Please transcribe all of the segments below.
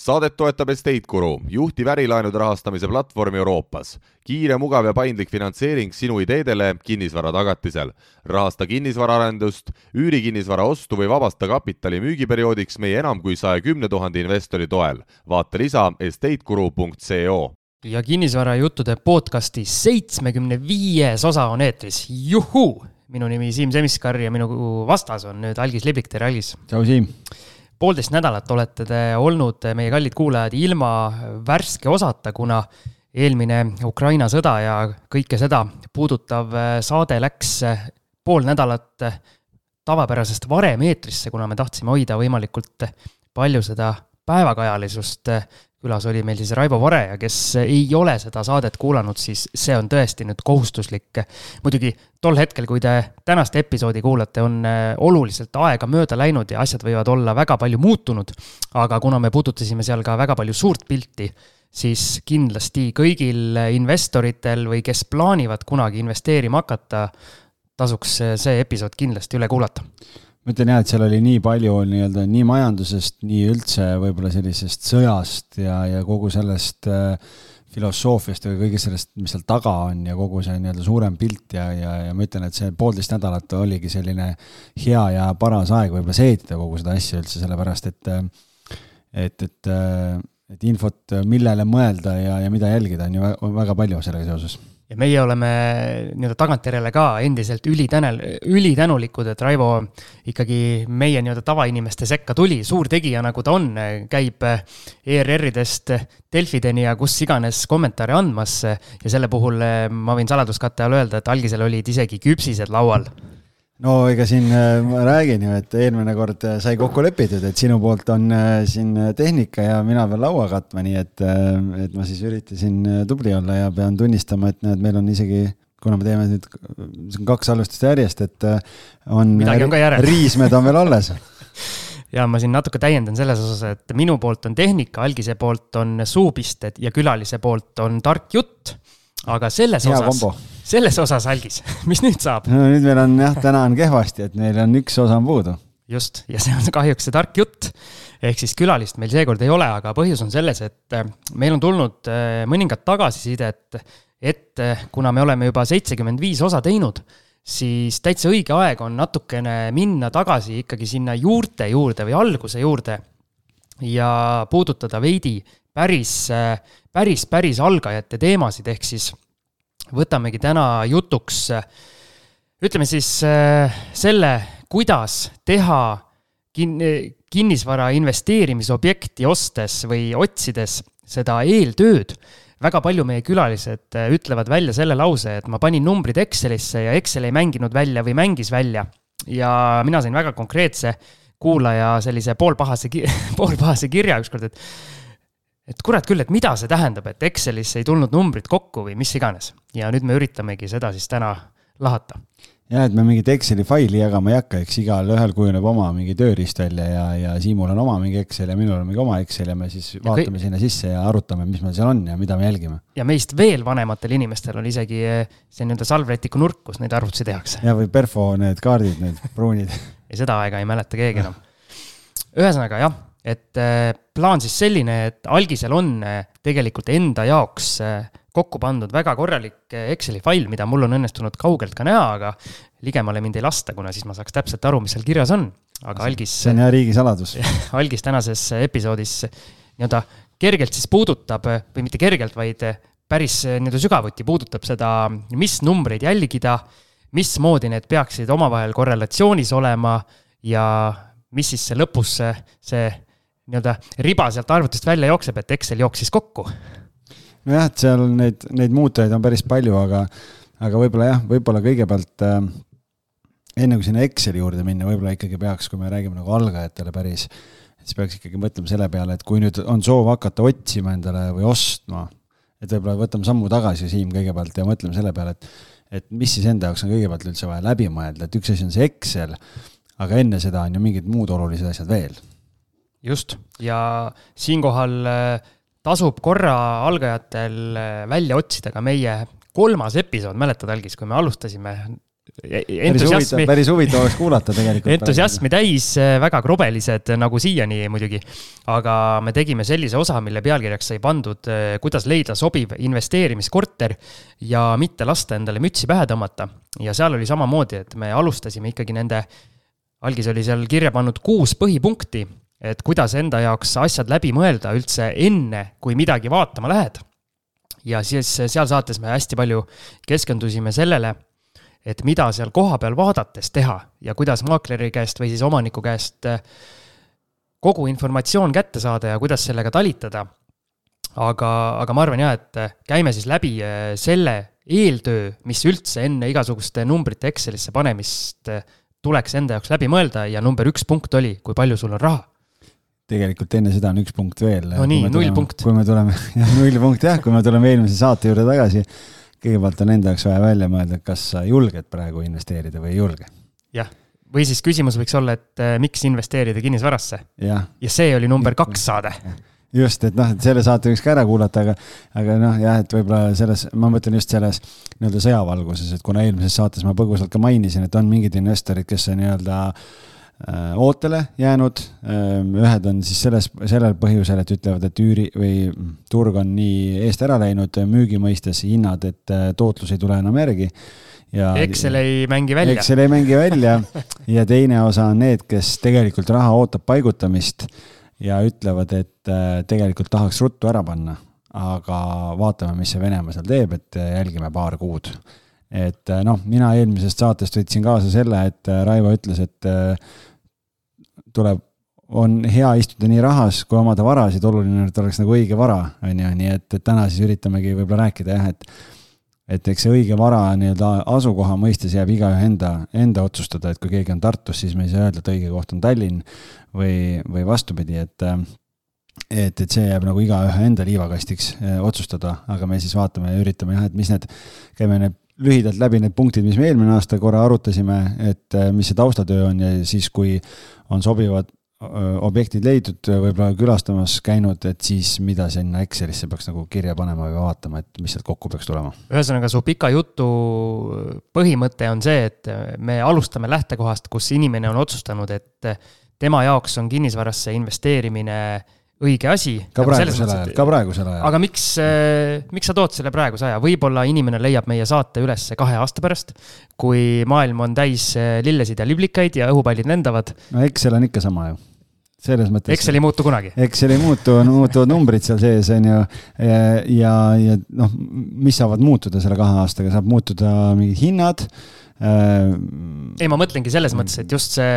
saadet toetab Estate Guru, juhtiv ärilaenude rahastamise platvorm Euroopas. kiire, mugav ja paindlik finantseering sinu ideedele kinnisvara tagatisel. rahasta kinnisvaraarendust, üüri kinnisvara ostu või vabasta kapitali müügiperioodiks meie enam kui saja kümne tuhande investori toel. vaata lisa estateguru.co ja kinnisvarajuttude podcasti seitsmekümne viies osa on eetris, juhuu! minu nimi Siim Semiskar ja minu vastas on nüüd Algis Liblik, tere Algis! tšau, Siim! Poolteist nädalat olete te olnud, meie kallid kuulajad, ilma värske osata, kuna eelmine Ukraina sõda ja kõike seda puudutav saade läks pool nädalat tavapärasest varem eetrisse, kuna me tahtsime hoida võimalikult palju seda päevakajalisust külas oli meil siis Raivo Vare ja kes ei ole seda saadet kuulanud, siis see on tõesti nüüd kohustuslik. muidugi tol hetkel, kui te tänast episoodi kuulate, on äh, oluliselt aega mööda läinud ja asjad võivad olla väga palju muutunud. aga kuna me puudutasime seal ka väga palju suurt pilti, siis kindlasti kõigil investoritel või kes plaanivad kunagi investeerima hakata, tasuks see episood kindlasti üle kuulata ma ütlen jah, et seal oli nii palju nii-öelda nii majandusest, nii üldse võib-olla sellisest sõjast ja, ja kogu sellest äh, filosoofiast ja kõigest sellest, mis seal taga on ja kogu see nii-öelda suurem pilt ja, ja, ja ma ütlen, et see poolteist nädalat oligi selline hea ja paras aeg võib-olla seedida kogu seda asja üldse, sellepärast et äh, et, et, äh, et infot, millele mõelda ja, ja mida jälgida, on ju väga palju sellega seoses ja meie oleme nii-öelda tagantjärele ka endiselt ülitänel, ülitänulikud, et Raivo ikkagi meie nii-öelda tavainimeste sekka tuli, suur tegija, nagu ta on, käib ERR-idest Delfideni ja kus iganes kommentaare andmas. Ja selle puhul ma võin saladuskatte all öelda, et algisel olid isegi küpsised laual no ega siin äh, ma räägin ju, et eelmine kord äh, sai kokku lepitud, et sinu poolt on äh, siin tehnika ja mina pean laua katma, nii et, et ma siis üritasin tubli olla ja pean tunnistama, et näed, meil on isegi kuna me teeme nüüd kaks salvestust järjest, et on, on riismed on veel alles. Ja ma siin natuke täiendan selles osas, et minu poolt on tehnika, algise poolt on suupisted ja külalise poolt on tark jutt aga selles Hea osas, selles osas, Algis, mis nüüd saab? no nüüd meil on jah, täna on kehvasti, et meil on üks osa on puudu. just, ja see on kahjuks see tark jutt. ehk siis külalist meil seekord ei ole, aga põhjus on selles, et äh, meil on tulnud äh, mõningat tagasisidet, et äh, kuna me oleme juba seitsekümmend viis osa teinud, siis täitsa õige aeg on natukene minna tagasi ikkagi sinna juurte juurde või alguse juurde ja puudutada veidi päris, päris, päris algajate teemasid, ehk siis võtamegi täna jutuks, ütleme siis selle, kuidas teha kin-, kinnisvara investeerimisobjekti ostes või otsides seda eeltööd väga palju meie külalised ütlevad välja selle lause, et ma panin numbrid Excelisse ja Excel ei mänginud välja või mängis välja. ja mina sain väga konkreetse kuulaja sellise poolpahase, poolpahase kirja ükskord, et et kurat küll, et mida see tähendab, et Excelis ei tulnud numbrid kokku või mis iganes. ja nüüd me üritamegi seda siis täna lahata. jah, et me mingit Exceli faili jagama ei hakka, eks igalühel kujuneb oma mingi tööriist välja ja, ja Siimul on oma mingi Excel ja minul on mingi oma Excel ja me siis ja vaatame kõik... sinna sisse ja arutame, mis meil seal on ja mida me jälgime. ja meist veel vanematel inimestel on isegi eh, see nii-öelda salvrätiku nurk, kus neid arvutusi tehakse. ja, või perfo need kaardid, need pruunid ei, seda aega ei mäleta keegi enam. ühesõnaga jah et äh, plaan siis selline, et algisel on äh, tegelikult enda jaoks äh, kokku pandud väga korralik Exceli fail, mida mul on õnnestunud kaugelt ka näha, aga ligemale mind ei lasta, kuna siis ma saaks täpselt aru, mis seal kirjas on. aga algis. see on jah riigisaladus algis tänases episoodis nii-öelda kergelt siis puudutab või mitte kergelt, vaid päris nii-öelda sügavuti puudutab seda, mis numbreid jälgida, mismoodi need peaksid omavahel korrelatsioonis olema ja mis siis see lõpus see, see nii-öelda riba sealt arvutist välja jookseb, et Excel jooksis kokku. nojah, et seal neid, neid muutujaid on päris palju, aga, aga võib-olla jah, võib-olla kõigepealt äh, enne kui sinna Exceli juurde minna, võib-olla ikkagi peaks, kui me räägime nagu algajatele päris, siis peaks ikkagi mõtlema selle peale, et kui nüüd on soov hakata otsima endale või ostma, et võib-olla võtame sammu tagasi, Siim, kõigepealt ja mõtleme selle peale, et et mis siis enda jaoks on kõigepealt üldse vaja läbi mõelda, et üks asi on see Excel, aga enne seda on ju mingid muud olulised asjad veel just, ja siinkohal äh, tasub korra algajatel äh, välja otsida ka meie kolmas episood, mäletad, Algis, kui me alustasime entusiasmi. päris huvitav oleks kuulata tegelikult. entusiasmi täis, väga krobelised nagu siiani muidugi. aga me tegime sellise osa, mille pealkirjaks sai pandud, kuidas leida sobiv investeerimiskorter ja mitte lasta endale mütsi pähe tõmmata. ja seal oli samamoodi, et me alustasime ikkagi nende, algis oli seal kirja pannud kuus põhipunkti, et kuidas enda jaoks asjad läbi mõelda üldse enne, kui midagi vaatama lähed ja siis seal saates me hästi palju keskendusime sellele, et mida seal kohapeal vaadates teha ja kuidas maakleri käest või siis omaniku käest äh, kogu informatsioon kätte saada ja kuidas sellega talitada. aga, aga ma arvan jah, et käime siis läbi äh, selle eeltöö, mis üldse enne igasuguste numbrite Excelisse panemist tuleks enda jaoks läbi mõelda ja number üks punkt oli, kui palju sul on raha tegelikult enne seda on üks punkt veel. no nii, null punkt. kui me tuleme, jah, null punkt jah, kui me tuleme eelmise saate juurde tagasi, kõigepealt on enda jaoks vaja välja mõelda, kas sa julged praegu investeerida või ei julge. jah, või siis küsimus võiks olla, et äh, miks investeerida kinnisvarasse. ja see oli number kaks saade just, et noh, et selle saate võiks ka ära kuulata, aga, aga noh, jah, et võib-olla selles, ma mõtlen just selles nii-öelda sõjavalguses, et kuna eelmises saates ma põgusalt ka mainisin, et on mingid investorid, kes nii-öelda äh, ootele jäänud, ähm, ühed on siis selles, sellel põhjusel, et ütlevad, et üüri või turg on nii eest ära läinud müügi mõistes, hinnad, et äh, tootlus ei tule enam järgi. ja Excel ei mängi välja. Excel ei mängi välja ja teine osa on need, kes tegelikult raha ootab paigutamist ja ütlevad, et äh, tegelikult tahaks ruttu ära panna, aga vaatame, mis see Venemaa seal teeb, et jälgime paar kuud et noh, mina eelmisest saatest võtsin kaasa selle, et Raivo ütles, et tuleb, on hea istuda nii rahas kui omada varasid, oluline, et oleks nagu õige vara, on ju, nii et, et täna siis üritamegi võib-olla rääkida jah, et et eks see õige vara nii-öelda asukoha mõistes jääb igaühe enda, enda otsustada, et kui keegi on Tartus, siis me ei saa öelda, et õige koht on Tallinn või, või vastupidi, et et, et see jääb nagu igaühe enda liivakastiks eh, otsustada, aga me siis vaatame ja üritame jah, et mis need, käime need lühidalt läbi need punktid, mis me eelmine aasta korra arutasime, et äh, mis see taustatöö on ja siis, kui on sobivad objektid leidnud, võib-olla külastamas käinud, et siis mida sinna Excelisse peaks nagu kirja panema või vaatama, et mis sealt kokku peaks tulema? ühesõnaga, su pika jutu põhimõte on see, et me alustame lähtekohast, kus inimene on otsustanud, et tema jaoks on kinnisvarasse investeerimine äh, õige asi. ka nagu praegusel ajal, ka praegusel ajal. aga miks äh,, miks sa tood selle praeguse aja, võib-olla inimene leiab meie saate üles kahe aasta pärast, kui maailm on täis äh, lillesid ja liblikaid ja õhupallid lendavad. no Excel on ikka sama ju selles mõttes. Excel ei muutu kunagi. Excel ei muutu, muutuvad numbrid seal sees, on ju. ja, ja, ja noh, mis saavad muutuda selle kahe aastaga, saab muutuda mingid hinnad Äh, ei, ma mõtlengi selles mõttes, et just see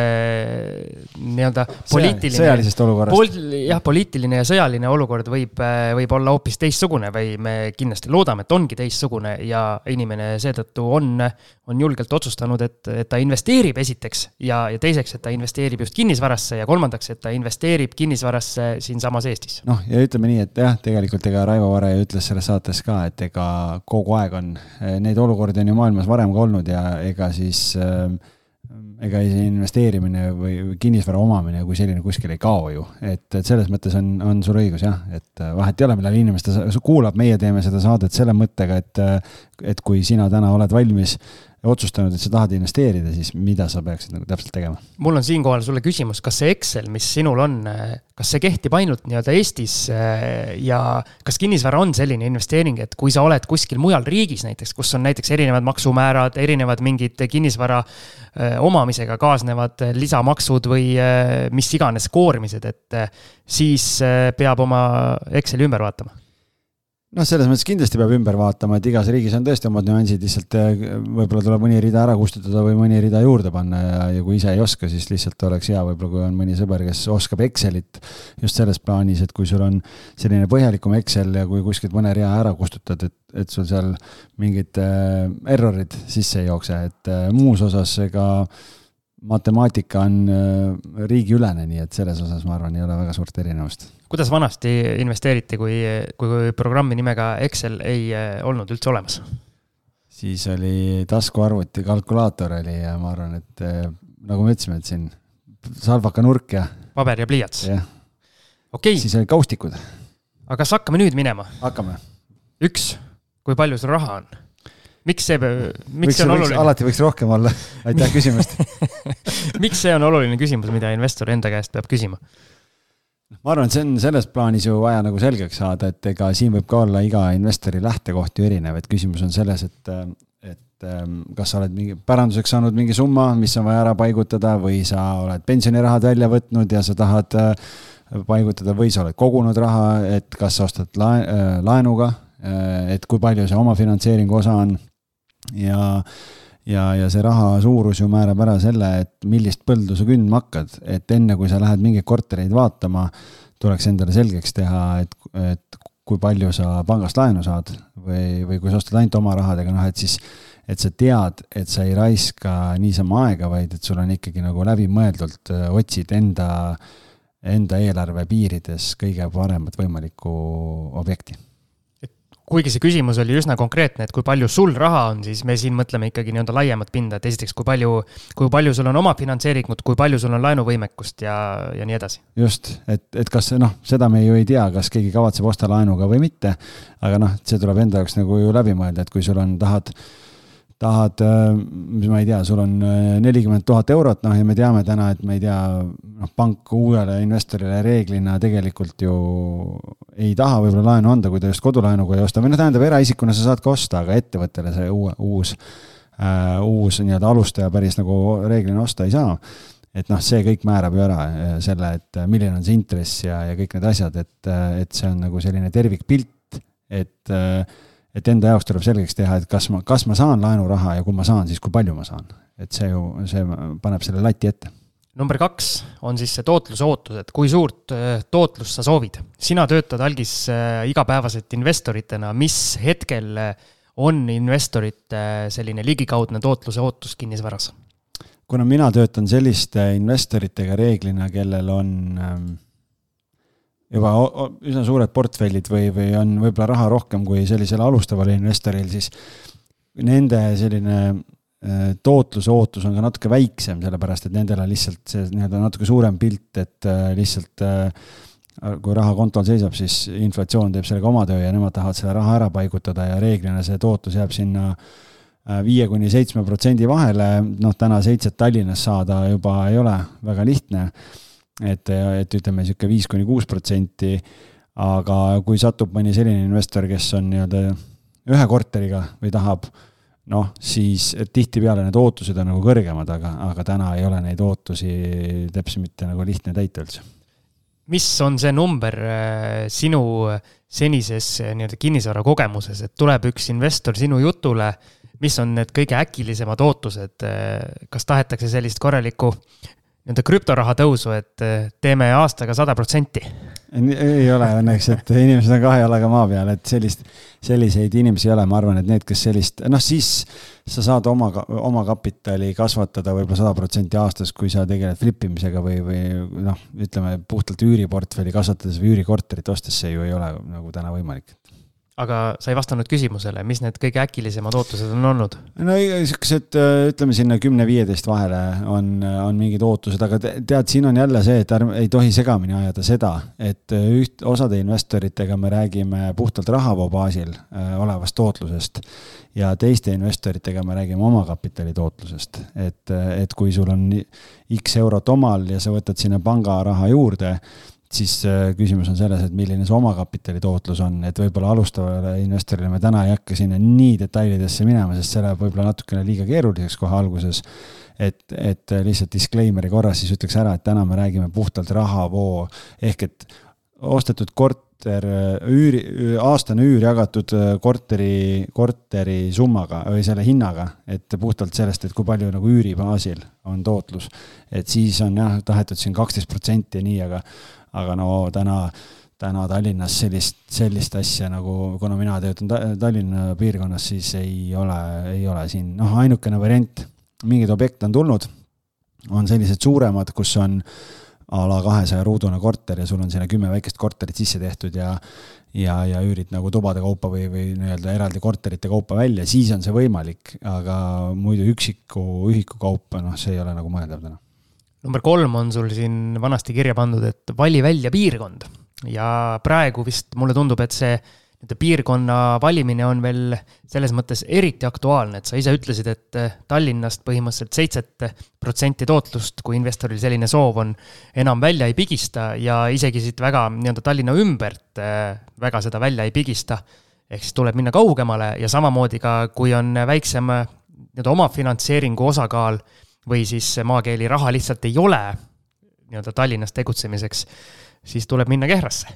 nii-öelda poliitiline. sõjalisest olukorrast pol,. jah, poliitiline ja sõjaline olukord võib, võib olla hoopis teistsugune või me kindlasti loodame, et ongi teistsugune ja inimene seetõttu on, on julgelt otsustanud, et, et ta investeerib esiteks ja, ja teiseks, et ta investeerib just kinnisvarasse ja kolmandaks, et ta investeerib kinnisvarasse siinsamas Eestis. noh, ja ütleme nii, et jah, tegelikult ega Raivo Vare ütles selles saates ka, et ega kogu aeg on, neid olukordi on ju maailmas varem ka olnud ja ega siis äh, ega see investeerimine või kinnisvara omamine kui selline kuskil ei kao ju, et, et selles mõttes on, on sul õigus jah, et äh, vahet ei ole, millal inimeste kuulab, meie teeme seda saadet selle mõttega, et, äh, et kui sina täna oled valmis otsustanud, et sa tahad investeerida, siis mida sa peaksid nagu täpselt tegema? mul on siinkohal sulle küsimus, kas see Excel, mis sinul on, kas see kehtib ainult nii-öelda Eestis äh, ja kas kinnisvara on selline investeering, et kui sa oled kuskil mujal riigis näiteks, kus on näiteks erinevad maksumäärad, erinevad mingid kinnisvara äh, omamisega kaasnevad lisamaksud või äh, mis iganes koormised, et siis peab oma Exceli ümber vaatama noh, selles mõttes kindlasti peab ümber vaatama, et igas riigis on tõesti omad nüansid, lihtsalt eh, võib-olla tuleb mõni rida ära kustutada või mõni rida juurde panna ja, ja kui ise ei oska, siis lihtsalt oleks hea võib-olla, kui on mõni sõber, kes oskab Excelit just selles plaanis, et kui sul on selline põhjalikum Excel ja kui kuskilt mõne rea ära kustutad, et, et sul seal mingid äh, errorid sisse ei jookse, et äh, muus osas ega matemaatika on äh, riigiülene, nii et selles osas ma arvan, ei ole väga suurt erinevust kuidas vanasti investeeriti, kui, kui programmi nimega Excel ei eh, olnud üldse olemas? siis oli taskuarvuti, kalkulaator oli ja ma arvan, et eh, nagu me ütlesime, et siin salvaka nurk ja. paber ja pliiats. okay.. siis olid kaustikud. aga kas hakkame nüüd minema? hakkame. üks, kui palju sul raha on? miks see, miks see on oluline? alati võiks rohkem olla. aitäh küsimast miks see on oluline küsimus, mida investor enda käest peab küsima? Ma arvan, et see on selles plaanis ju vaja nagu selgeks saada, et ega siin võib ka olla iga investori lähtekoht ju erinev, et küsimus on selles, et, et ähm, kas sa oled mingi päranduseks saanud mingi summa, mis on vaja ära paigutada või sa oled pensionirahad välja võtnud ja sa tahad äh, paigutada või sa oled kogunud raha, et kas sa ostad laen, äh, laenuga, äh, et kui palju see omafinantseeringu osa on. Ja ja, ja see raha suurus ju määrab ära selle, et millist põldu sa kündma hakkad, et enne kui sa lähed mingeid kortereid vaatama, tuleks endale selgeks teha, et, et kui palju sa pangast laenu saad või, või kui sa ostad ainult oma rahadega, noh et siis, et sa tead, et sa ei raiska niisama aega, vaid et sul on ikkagi nagu läbimõeldult, otsid enda, enda eelarve piirides kõige paremat võimalikku objekti kuigi see küsimus oli üsna konkreetne, et kui palju sul raha on, siis me siin mõtleme ikkagi nii-öelda laiemat pinda, et esiteks, kui palju, kui palju sul on omafinantseeringut, kui palju sul on laenuvõimekust ja, ja nii edasi. just, et, et kas noh, seda me ju ei tea, kas keegi kavatseb osta laenuga või mitte, aga noh, see tuleb enda jaoks nagu ju läbi mõelda, et kui sul on, tahad tahad, äh, mis ma ei tea, sul on äh, nelikümmend tuhat eurot, noh ja me teame täna, et ma ei tea, noh, pank uuele investorile reeglina tegelikult ju ei taha võib-olla laenu anda, kui ta just kodulaenuga ei osta või noh, tähendab, eraisikuna sa saad ka osta, aga ettevõttele see uue, uus äh,, uus nii-öelda alustaja päris nagu reeglina osta ei saa. et noh, see kõik määrab ju ära äh, selle, et milline on see intress ja, ja kõik need asjad, et, et see on nagu selline tervikpilt, et äh, et enda jaoks tuleb selgeks teha, et kas ma, kas ma saan laenuraha ja kui ma saan, siis kui palju ma saan. et see ju, see paneb selle lati ette. number kaks on siis see tootluse ootus, et kui suurt äh, tootlust sa soovid. sina töötad algis äh, igapäevaselt investoritena, mis hetkel äh, on investorite selline ligikaudne tootluse ootus kinnisvaras? kuna mina töötan selliste investoritega reeglina, kellel on ähm, juba üsna suured portfellid või, või on võib-olla raha rohkem kui sellisel alustaval investoril, siis nende selline äh, tootluse ootus on ka natuke väiksem, sellepärast et nendel on lihtsalt see nii-öelda natuke suurem pilt, et äh, lihtsalt äh, kui raha kontol seisab, siis inflatsioon teeb sellega oma töö ja nemad tahavad selle raha ära paigutada ja reeglina see tootlus jääb sinna viie kuni seitsme protsendi vahele, noh, täna seitset Tallinnas saada juba ei ole väga lihtne et, et ütleme niisugune viis kuni kuus protsenti, aga kui satub mõni selline investor, kes on nii-öelda ühe korteriga või tahab noh, siis tihtipeale need ootused on nagu kõrgemad, aga, aga täna ei ole neid ootusi teps mitte nagu lihtne täita üldse. mis on see number äh, sinu senises äh, nii-öelda kinnisvara kogemuses, et tuleb üks investor sinu jutule, mis on need kõige äkilisemad ootused, äh, kas tahetakse sellist korralikku nii-öelda krüptoraha tõusu, et eh, teeme aastaga sada protsenti? ei ole õnneks, et inimesed on kahe jalaga maa peal, et sellist, selliseid inimesi ei ole, ma arvan, et need, kes sellist, noh siis sa saad oma, oma kapitali kasvatada võib-olla sada protsenti aastas, kui sa tegeled flip imisega või, või noh, ütleme puhtalt üüriportfelli kasvatades või üürikorterit ostes, see ju ei ole nagu täna võimalik aga sa ei vastanud küsimusele, mis need kõige äkilisemad ootused on olnud? no siuksed, äh, ütleme sinna kümne-viieteist vahele on, on mingid ootused, aga tead, siin on jälle see, et ärme, ei tohi segamini ajada seda, et äh, üht, osade investoritega me räägime puhtalt rahavoo baasil äh, olevast tootlusest ja teiste investoritega me räägime omakapitali tootlusest, et, et kui sul on X eurot omal ja sa võtad sinna pangaraha juurde siis äh, küsimus on selles, et milline see omakapitali tootlus on, et võib-olla alustavale investorile me täna ei hakka sinna nii detailidesse minema, sest see läheb võib-olla natukene liiga keeruliseks kohe alguses. et, et lihtsalt disclaimer'i korras siis ütleks ära, et täna me räägime puhtalt rahavoo ehk et ostetud korter, üüri, aastane üür jagatud äh, korteri, korteri summaga või selle hinnaga, et puhtalt sellest, et kui palju nagu üüri baasil on tootlus. et siis on jah, tahetud siin kaksteist protsenti ja nii, aga aga no täna, täna Tallinnas sellist, sellist asja nagu, kuna mina töötan Tallinna piirkonnas, siis ei ole, ei ole siin, noh, ainukene variant, mingeid objekte on tulnud, on sellised suuremad, kus on a la kahesaja ruudune korter ja sul on sinna kümme väikest korterit sisse tehtud ja ja, ja üürid nagu tubade kaupa või, või nii-öelda eraldi korterite kaupa välja, siis on see võimalik, aga muidu üksiku ühiku kaupa, noh, see ei ole nagu mõeldav täna number kolm on sul siin vanasti kirja pandud, et vali välja piirkond. ja praegu vist mulle tundub, et see nii-öelda piirkonna valimine on veel selles mõttes eriti aktuaalne, et sa ise ütlesid, et äh, Tallinnast põhimõtteliselt seitset protsenti tootlust, kui investoril selline soov on, enam välja ei pigista ja isegi siit väga nii-öelda Tallinna ümbert äh, väga seda välja ei pigista. ehk siis tuleb minna kaugemale ja samamoodi ka, kui on väiksem nii-öelda omafinantseeringu osakaal või siis maakeeli raha lihtsalt ei ole nii-öelda Tallinnas tegutsemiseks siis tuleb minna Kehrasse.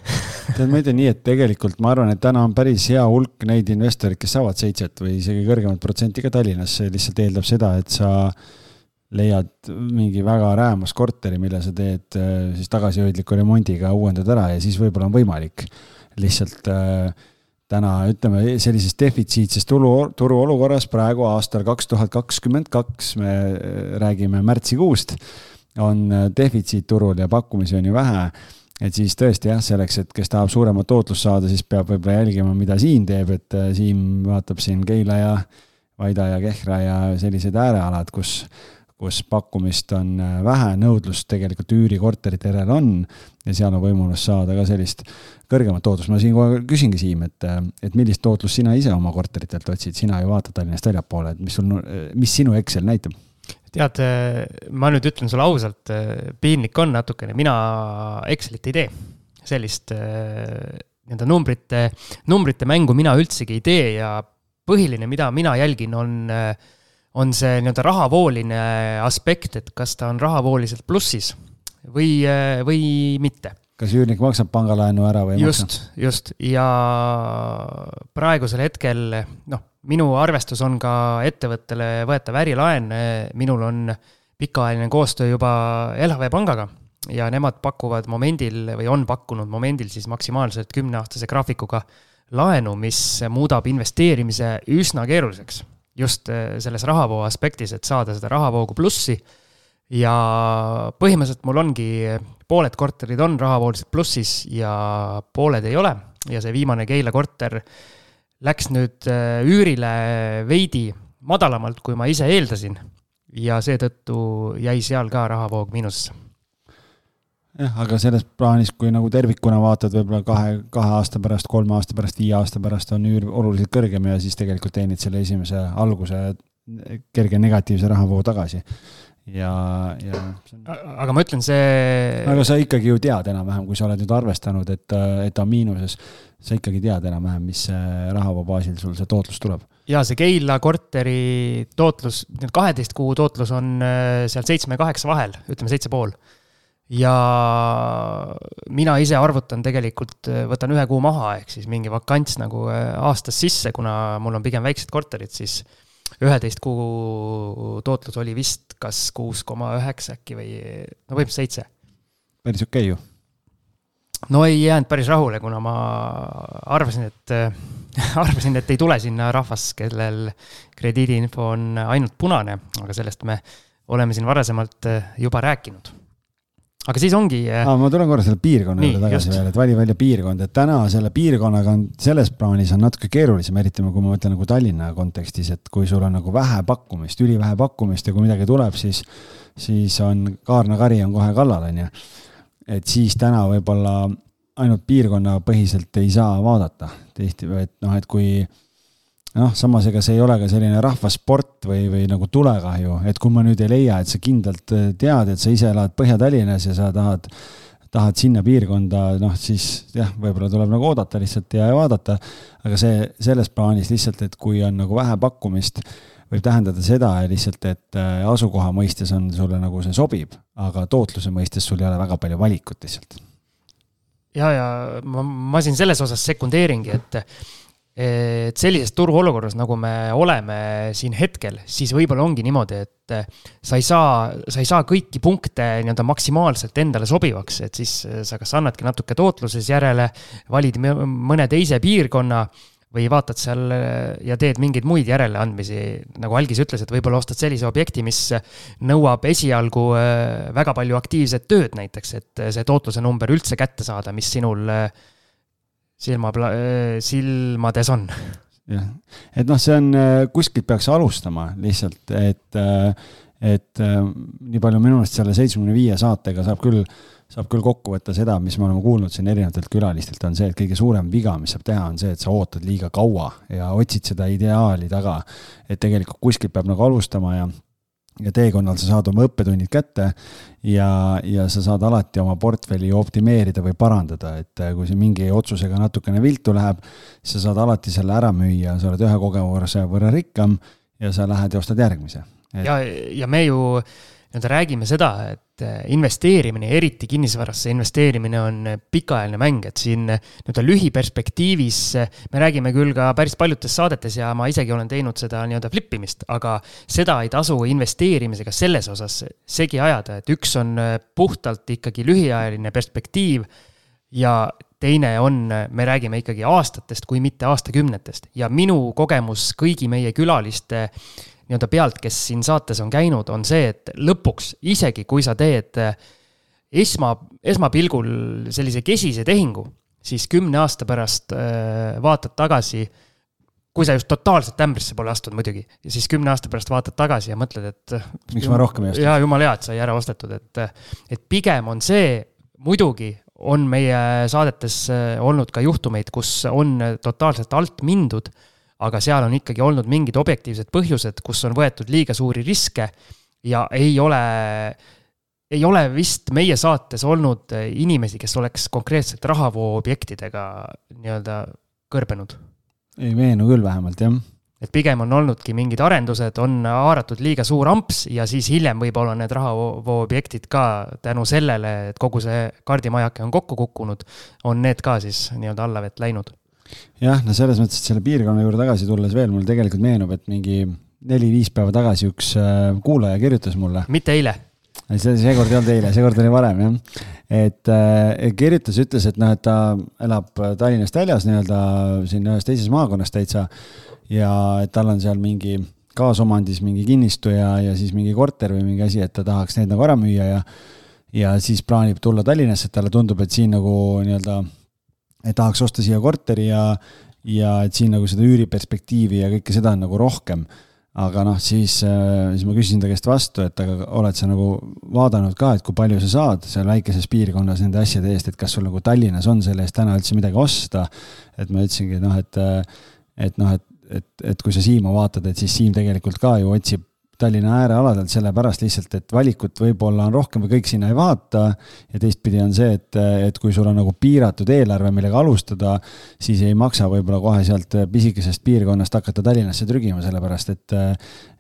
Tead, ma ütlen nii, et tegelikult ma arvan, et täna on päris hea hulk neid investoreid, kes saavad seitset või isegi kõrgemat protsenti ka Tallinnas, see lihtsalt eeldab seda, et sa leiad mingi väga räämas korteri, mille sa teed äh, siis tagasihoidliku remondiga, uuendad ära ja siis võib-olla on võimalik lihtsalt äh, täna ütleme sellises defitsiitses tulu, turuolukorras praegu aastal kaks tuhat kakskümmend kaks, me äh, räägime märtsikuust, on defitsiit turul ja pakkumisi on ju vähe. Et siis tõesti jah, selleks, et kes tahab suuremat tootlust saada, siis peab võib-olla jälgima, mida Siim teeb, et äh, Siim vaatab siin Keila ja Vaida ja Kehra ja sellised äärealad, kus, kus pakkumist on äh, vähe, nõudlust tegelikult üürikorterite järel on ja seal on võimalus saada ka sellist kõrgemat tootlust. ma siinkohal küsingi, Siim, et, äh, et millist tootlust sina ise oma korteritelt otsid, sina ju vaatad Tallinnast väljapoole, et mis sul, mis sinu Excel näitab? tead, ma nüüd ütlen sulle ausalt, piinlik on natukene, mina Excelit ei tee. sellist äh, nii-öelda numbrite, numbrite mängu mina üldsegi ei tee ja põhiline, mida mina jälgin, on, äh, on see nii-öelda rahavooline aspekt, et kas ta on rahavooliselt plussis või, või mitte kas üürnik maksab pangalaenu ära või ei just, maksa? just, ja praegusel hetkel noh, minu arvestus on ka ettevõttele võetav ärilaen, minul on pikaajaline koostöö juba LHV pangaga ja nemad pakuvad momendil või on pakkunud momendil siis maksimaalselt kümneaastase graafikuga laenu, mis muudab investeerimise üsna keeruliseks. Just eh, selles rahavoo aspektis, et saada seda rahavoogu plussi ja põhimõtteliselt mul ongi, pooled korterid on rahavooliselt plussis ja pooled ei ole ja see viimane Keila korter läks nüüd äh, üürile veidi madalamalt, kui ma ise eeldasin. ja seetõttu jäi seal ka rahavoog miinusesse. Jah, aga selles plaanis, kui nagu tervikuna vaatad, võib-olla kahe, kahe aasta pärast, kolme aasta pärast, viie aasta pärast on üür oluliselt kõrgem ja siis tegelikult teenid selle esimese alguse kerge negatiivse rahavoo tagasi ja, ja. aga ma ütlen, see. aga sa ikkagi ju tead enam-vähem, kui sa oled nüüd arvestanud, et, et ta on miinuses, sa ikkagi tead enam-vähem, mis rahavoo baasil sul see tootlus tuleb. ja see Keila korteri tootlus, kaheteist kuu tootlus on äh, seal seitsme ja kaheksa vahel, ütleme seitse pool. Ja mina ise arvutan tegelikult, äh, võtan ühe kuu maha, ehk siis mingi vakants nagu äh, aastas sisse, kuna mul on pigem väiksed korterid, siis üheteist kuu tootlus oli vist kas kuus koma üheksa äkki või no põhimõtteliselt seitse. päris okei okay ju. no ei jäänud päris rahule, kuna ma arvasin, et arvasin, et ei tule sinna rahvas, kellel krediidiinfo on ainult punane, aga sellest me oleme siin varasemalt juba rääkinud aga siis ongi ah,. ma tulen korra selle piirkonna juurde tagasi veel, et vali välja piirkond, et täna selle piirkonnaga on selles plaanis on natuke keerulisem, eriti kui ma mõtlen nagu Tallinna kontekstis, et kui sul on nagu vähe pakkumist, ülivähe pakkumist ja kui midagi tuleb, siis, siis on kaarnakari on kohe kallal, on ju. et siis täna võib-olla ainult piirkonnapõhiselt ei saa vaadata tihti, et noh, et kui noh, samas ega see ei ole ka selline rahvasport või, või nagu tulekahju, et kui ma nüüd ei leia, et sa kindlalt äh, tead, et sa ise elad Põhja-Tallinnas ja sa tahad, tahad sinna piirkonda, noh siis jah, võib-olla tuleb nagu oodata lihtsalt ja vaadata, aga see selles plaanis lihtsalt, et kui on nagu vähe pakkumist, võib tähendada seda lihtsalt, et äh, asukoha mõistes on sulle nagu see sobib, aga tootluse mõistes sul ei ole väga palju valikut lihtsalt. ja, ja ma, ma siin selles osas sekundeeringi, et et sellises turuolukorras, nagu me oleme siin hetkel, siis võib-olla ongi niimoodi, et eh, sa ei saa, sa ei saa kõiki punkte nii-öelda maksimaalselt endale sobivaks, et siis eh, sa kas annadki natuke tootluses järele, valid mõne teise piirkonna või vaatad seal eh, ja teed mingeid muid järeleandmisi, nagu Algis ütles, et võib-olla ostad sellise objekti, mis nõuab esialgu väga palju aktiivset tööd näiteks, et see tootluse number üldse kätte saada, mis sinul silma, silmades on. jah, et noh, see on, kuskilt peaks alustama lihtsalt, et, et äh, nii palju minu meelest selle seitsmekümne viie saatega saab küll, saab küll kokku võtta seda, mis me oleme kuulnud siin erinevatelt külalistelt, on see, et kõige suurem viga, mis saab teha, on see, et sa ootad liiga kaua ja otsid seda ideaali taga. et tegelikult kuskilt peab nagu alustama ja ja teekonnal sa saad oma õppetunnid kätte ja, ja sa saad alati oma portfelli optimeerida või parandada, et äh, kui see mingi otsusega natukene viltu läheb, sa saad alati selle ära müüa, sa oled ühe kogemuse võrra rikkam ja sa lähed ja ostad järgmise. Et.... ja, ja me ju nii-öelda räägime seda, et äh, investeerimine, eriti kinnisvarasse investeerimine on pikaajaline mäng, et siin nii-öelda lühiperspektiivis me räägime küll ka päris paljudes saadetes ja ma isegi olen teinud seda nii-öelda flip imist, aga seda ei tasu investeerimisega selles osas segi ajada, et üks on puhtalt ikkagi lühiajaline perspektiiv ja teine on, me räägime ikkagi aastatest, kui mitte aastakümnetest. Ja minu kogemus kõigi meie külaliste nii-öelda pealt, kes siin saates on käinud, on see, et lõpuks, isegi kui sa teed eh, esma, esmapilgul sellise kesise tehingu, siis kümne aasta pärast äh, vaatad tagasi, kui sa just totaalselt ämbrisse pole astunud muidugi, ja siis kümne aasta pärast vaatad tagasi ja mõtled, et. miks ma rohkem ei ostnud? jaa, jumala hea, et sai ära ostetud, et, et pigem on see, muidugi on meie saadetes olnud ka juhtumeid, kus on totaalselt alt mindud aga seal on ikkagi olnud mingid objektiivsed põhjused, kus on võetud liiga suuri riske ja ei ole, ei ole vist meie saates olnud inimesi, kes oleks konkreetselt rahavooobjektidega nii-öelda kõrbenud. ei meenu küll vähemalt, jah et pigem on olnudki mingid arendused, on haaratud liiga suur amps ja siis hiljem võib-olla need rahavooobjektid ka tänu sellele, et kogu see kaardimajake on kokku kukkunud, on need ka siis nii-öelda allavett läinud jah, no selles mõttes, et selle piirkonna juurde tagasi tulles veel, mul tegelikult meenub, et mingi neli-viis päeva tagasi üks äh, kuulaja kirjutas mulle. mitte eile? see, seekord ei olnud eile, seekord oli varem jah. et äh, kirjutas, ütles, et noh, et ta elab Tallinnast väljas nii-öelda siin ühes teises maakonnas täitsa. ja et tal on seal mingi kaasomandis mingi kinnistu ja, ja siis mingi korter või mingi asi, et ta tahaks need nagu ära müüa ja ja siis plaanib tulla Tallinnasse, et talle tundub, et siin nagu nii-öelda et tahaks osta siia korteri ja, ja et siin nagu seda üüriperspektiivi ja kõike seda on nagu rohkem. aga noh, siis, äh, siis ma küsisin ta käest vastu, et aga oled sa nagu vaadanud ka, et kui palju sa saad seal väikeses piirkonnas nende asjade eest, et kas sul nagu Tallinnas on selle eest täna üldse midagi osta. et ma ütlesingi noh, et, et noh, et, et, et kui sa Siimu vaatad, et siis Siim tegelikult ka ju otsib Tallinna äärealadelt, sellepärast lihtsalt, et valikut võib-olla on rohkem või kõik sinna ei vaata. ja teistpidi on see, et, et kui sul on nagu piiratud eelarve, millega alustada, siis ei maksa võib-olla kohe sealt pisikesest piirkonnast hakata Tallinnasse trügima, sellepärast et,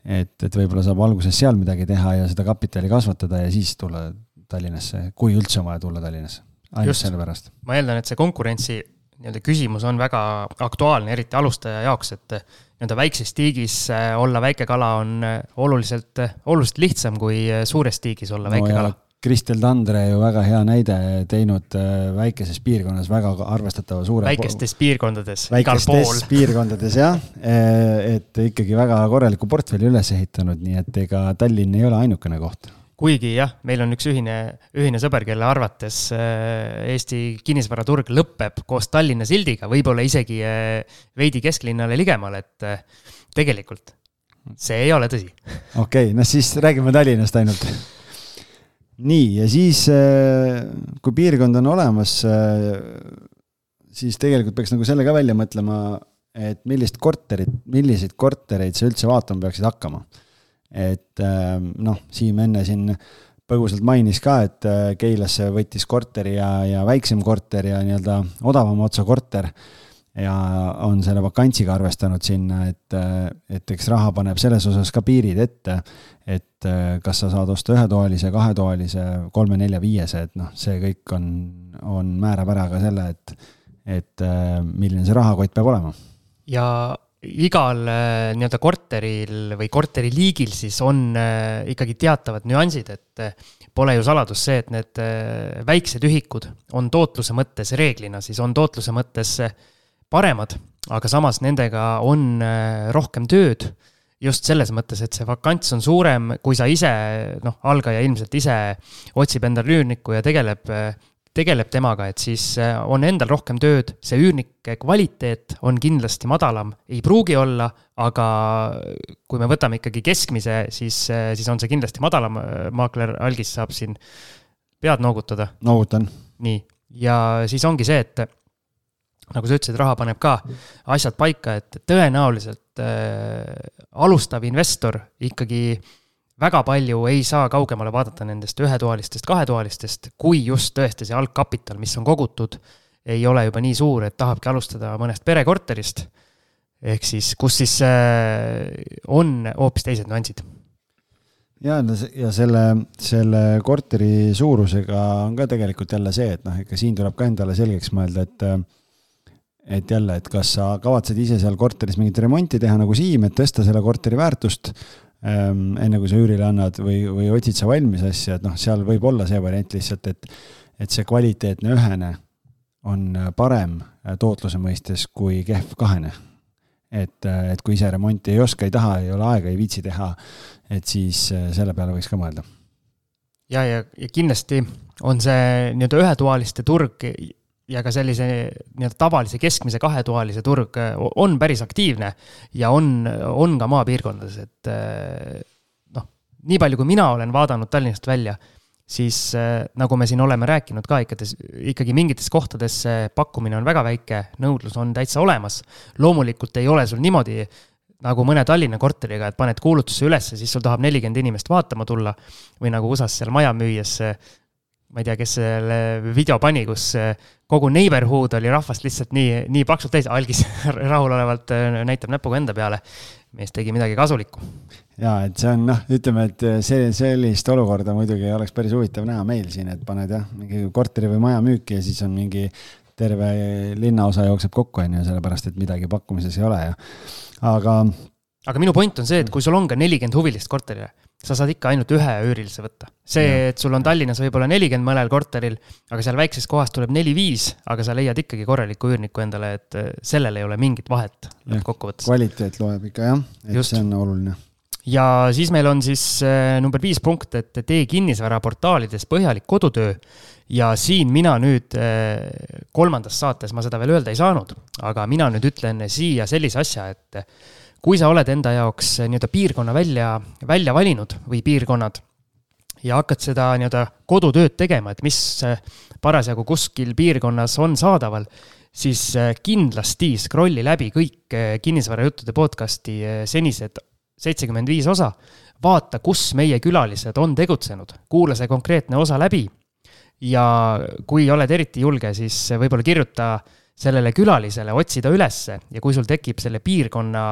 et, et võib-olla saab alguses seal midagi teha ja seda kapitali kasvatada ja siis tulla Tallinnasse, kui üldse on vaja tulla Tallinnasse. ainult sellepärast. ma eeldan, et see konkurentsi nii-öelda küsimus on väga aktuaalne, eriti alustaja jaoks, et nii-öelda väikses tiigis äh, olla väike kala on äh, oluliselt, äh, oluliselt lihtsam kui suures tiigis olla väike no kala. Kristel Tandre ju väga hea näide teinud väikeses piirkonnas väga arvestatava suure. väikestes piirkondades, igal pool. piirkondades jah, et ikkagi väga korraliku portfelli üles ehitanud, nii et ega Tallinn ei ole ainukene koht kuigi jah, meil on üks ühine, ühine sõber, kelle arvates äh, Eesti kinnisvaraturg lõpeb koos Tallinna sildiga, võib-olla isegi äh, veidi kesklinnale ligemal, et äh, tegelikult see ei ole tõsi. okei okay,, no siis räägime Tallinnast ainult. nii, ja siis, kui piirkond on olemas, siis tegelikult peaks nagu selle ka välja mõtlema, et millist korterit, milliseid kortereid sa üldse vaatama peaksid hakkama et ähm, noh, Siim enne siin põgusalt mainis ka, et äh, Keilasse võttis korteri ja, ja väiksem korter ja nii-öelda odavama otsa korter ja on selle vakantsiga arvestanud sinna, et, äh, et eks raha paneb selles osas ka piirid ette, et äh, kas sa saad osta ühetoalise, kahetoalise, kolme-nelja-viiese, et noh, see kõik on, on, määrab ära ka selle, et, et milline see rahakott peab olema. ja igal äh, nii-öelda korteril või korteriliigil siis on äh, ikkagi teatavad nüansid, et äh, pole ju saladus see, et need väiksed ühikud on tootluse mõttes reeglina, siis on tootluse mõttes paremad, aga samas nendega on rohkem tööd. just selles mõttes, et see vakants on suurem, kui sa ise, noh, algaja ilmselt ise otsib endale üürnikku ja tegeleb tegeleb temaga, et siis äh, on endal rohkem tööd, see üürnike kvaliteet on kindlasti madalam, ei pruugi olla, aga kui me võtame ikkagi keskmise, siis, äh, siis on see kindlasti madalam, maakler Algis saab siin pead noogutada. noogutan. nii, ja siis ongi see, et nagu sa ütlesid, raha paneb ka asjad paika, et tõenäoliselt äh, alustav investor ikkagi äh, väga palju ei saa kaugemale vaadata nendest ühetoalistest, kahetoalistest, kui just tõesti see algkapital, mis on kogutud, ei ole juba nii suur, et tahabki alustada mõnest perekorterist. ehk siis, kus siis äh, on hoopis teised nüansid. ja, ja selle, selle korteri suurusega on ka tegelikult jälle see, et noh, ikka siin tuleb ka endale selgeks mõelda, et et jälle, et kas sa kavatsed ise seal korteris mingit remonti teha nagu Siim, et tõsta selle korteri väärtust enne kui sa üürile annad või, või otsid sa valmis asja, et noh, seal võib olla see variant lihtsalt, et, et see kvaliteetne ühene on parem tootluse mõistes kui kehv kahene. et, et kui ise remonti ei oska, ei taha, ei ole aega, ei viitsi teha, et siis äh, selle peale võiks ka mõelda. ja, ja, ja kindlasti on see nii-öelda ühetoaliste turg ja ka sellise nii-öelda tavalise keskmise kahetoalise turg äh, on päris aktiivne ja on, on ka maapiirkondades, et äh, noh, nii palju, kui mina olen vaadanud Tallinnast välja, siis äh, nagu me siin oleme rääkinud ka ikkagi, ikkagi mingites kohtades see pakkumine on väga väike, nõudlus on täitsa olemas. loomulikult ei ole sul niimoodi nagu mõne Tallinna korteriga, et paned kuulutuse ülesse, siis sul tahab nelikümmend inimest vaatama tulla või nagu USA-s seal maja müües ma ei tea, kes selle video pani, kus kogu neighborhood oli rahvast lihtsalt nii, nii paksult täis, algis rahulolevalt äh, näitab näpuga enda peale. mees tegi midagi kasulikku. ja et see on noh, ütleme, et see, sellist olukorda muidugi oleks päris huvitav näha meil siin, et paned jah, mingi korteri või maja müüki ja siis on mingi terve linnaosa jookseb kokku, on ju, sellepärast et midagi pakkumises ei ole ja aga. aga minu point on see, et kui sul on ka nelikümmend huvilist korterile sa saad ikka ainult ühe üürilise võtta. see, et sul on Tallinnas võib-olla nelikümmend mõnel korteril, aga seal väikses kohas tuleb neli-viis, aga sa leiad ikkagi korraliku üürniku endale, et äh, sellel ei ole mingit vahet lõppkokkuvõttes. kvaliteet loeb ikka jah, et Just. see on oluline. ja siis meil on siis äh, number viis punkt, et tee kinnisvaraportaalides põhjalik kodutöö ja siin mina nüüd äh, kolmandas saates ma seda veel öelda ei saanud, aga mina nüüd ütlen siia sellise asja, et kui sa oled enda jaoks eh, nii-öelda piirkonna välja, välja valinud või piirkonnad ja hakkad seda nii-öelda kodutööd tegema, et mis eh, parasjagu kuskil piirkonnas on saadaval, siis eh, kindlasti scroll'i läbi kõik kinnisvarajuttude podcast'i senised seitsekümmend viis osa, vaata, kus meie külalised on tegutsenud, kuula see konkreetne osa läbi. Ja kui oled eriti julge, siis võib-olla kirjuta äh, sellele külalisele otsida ülesse ja kui sul tekib selle piirkonna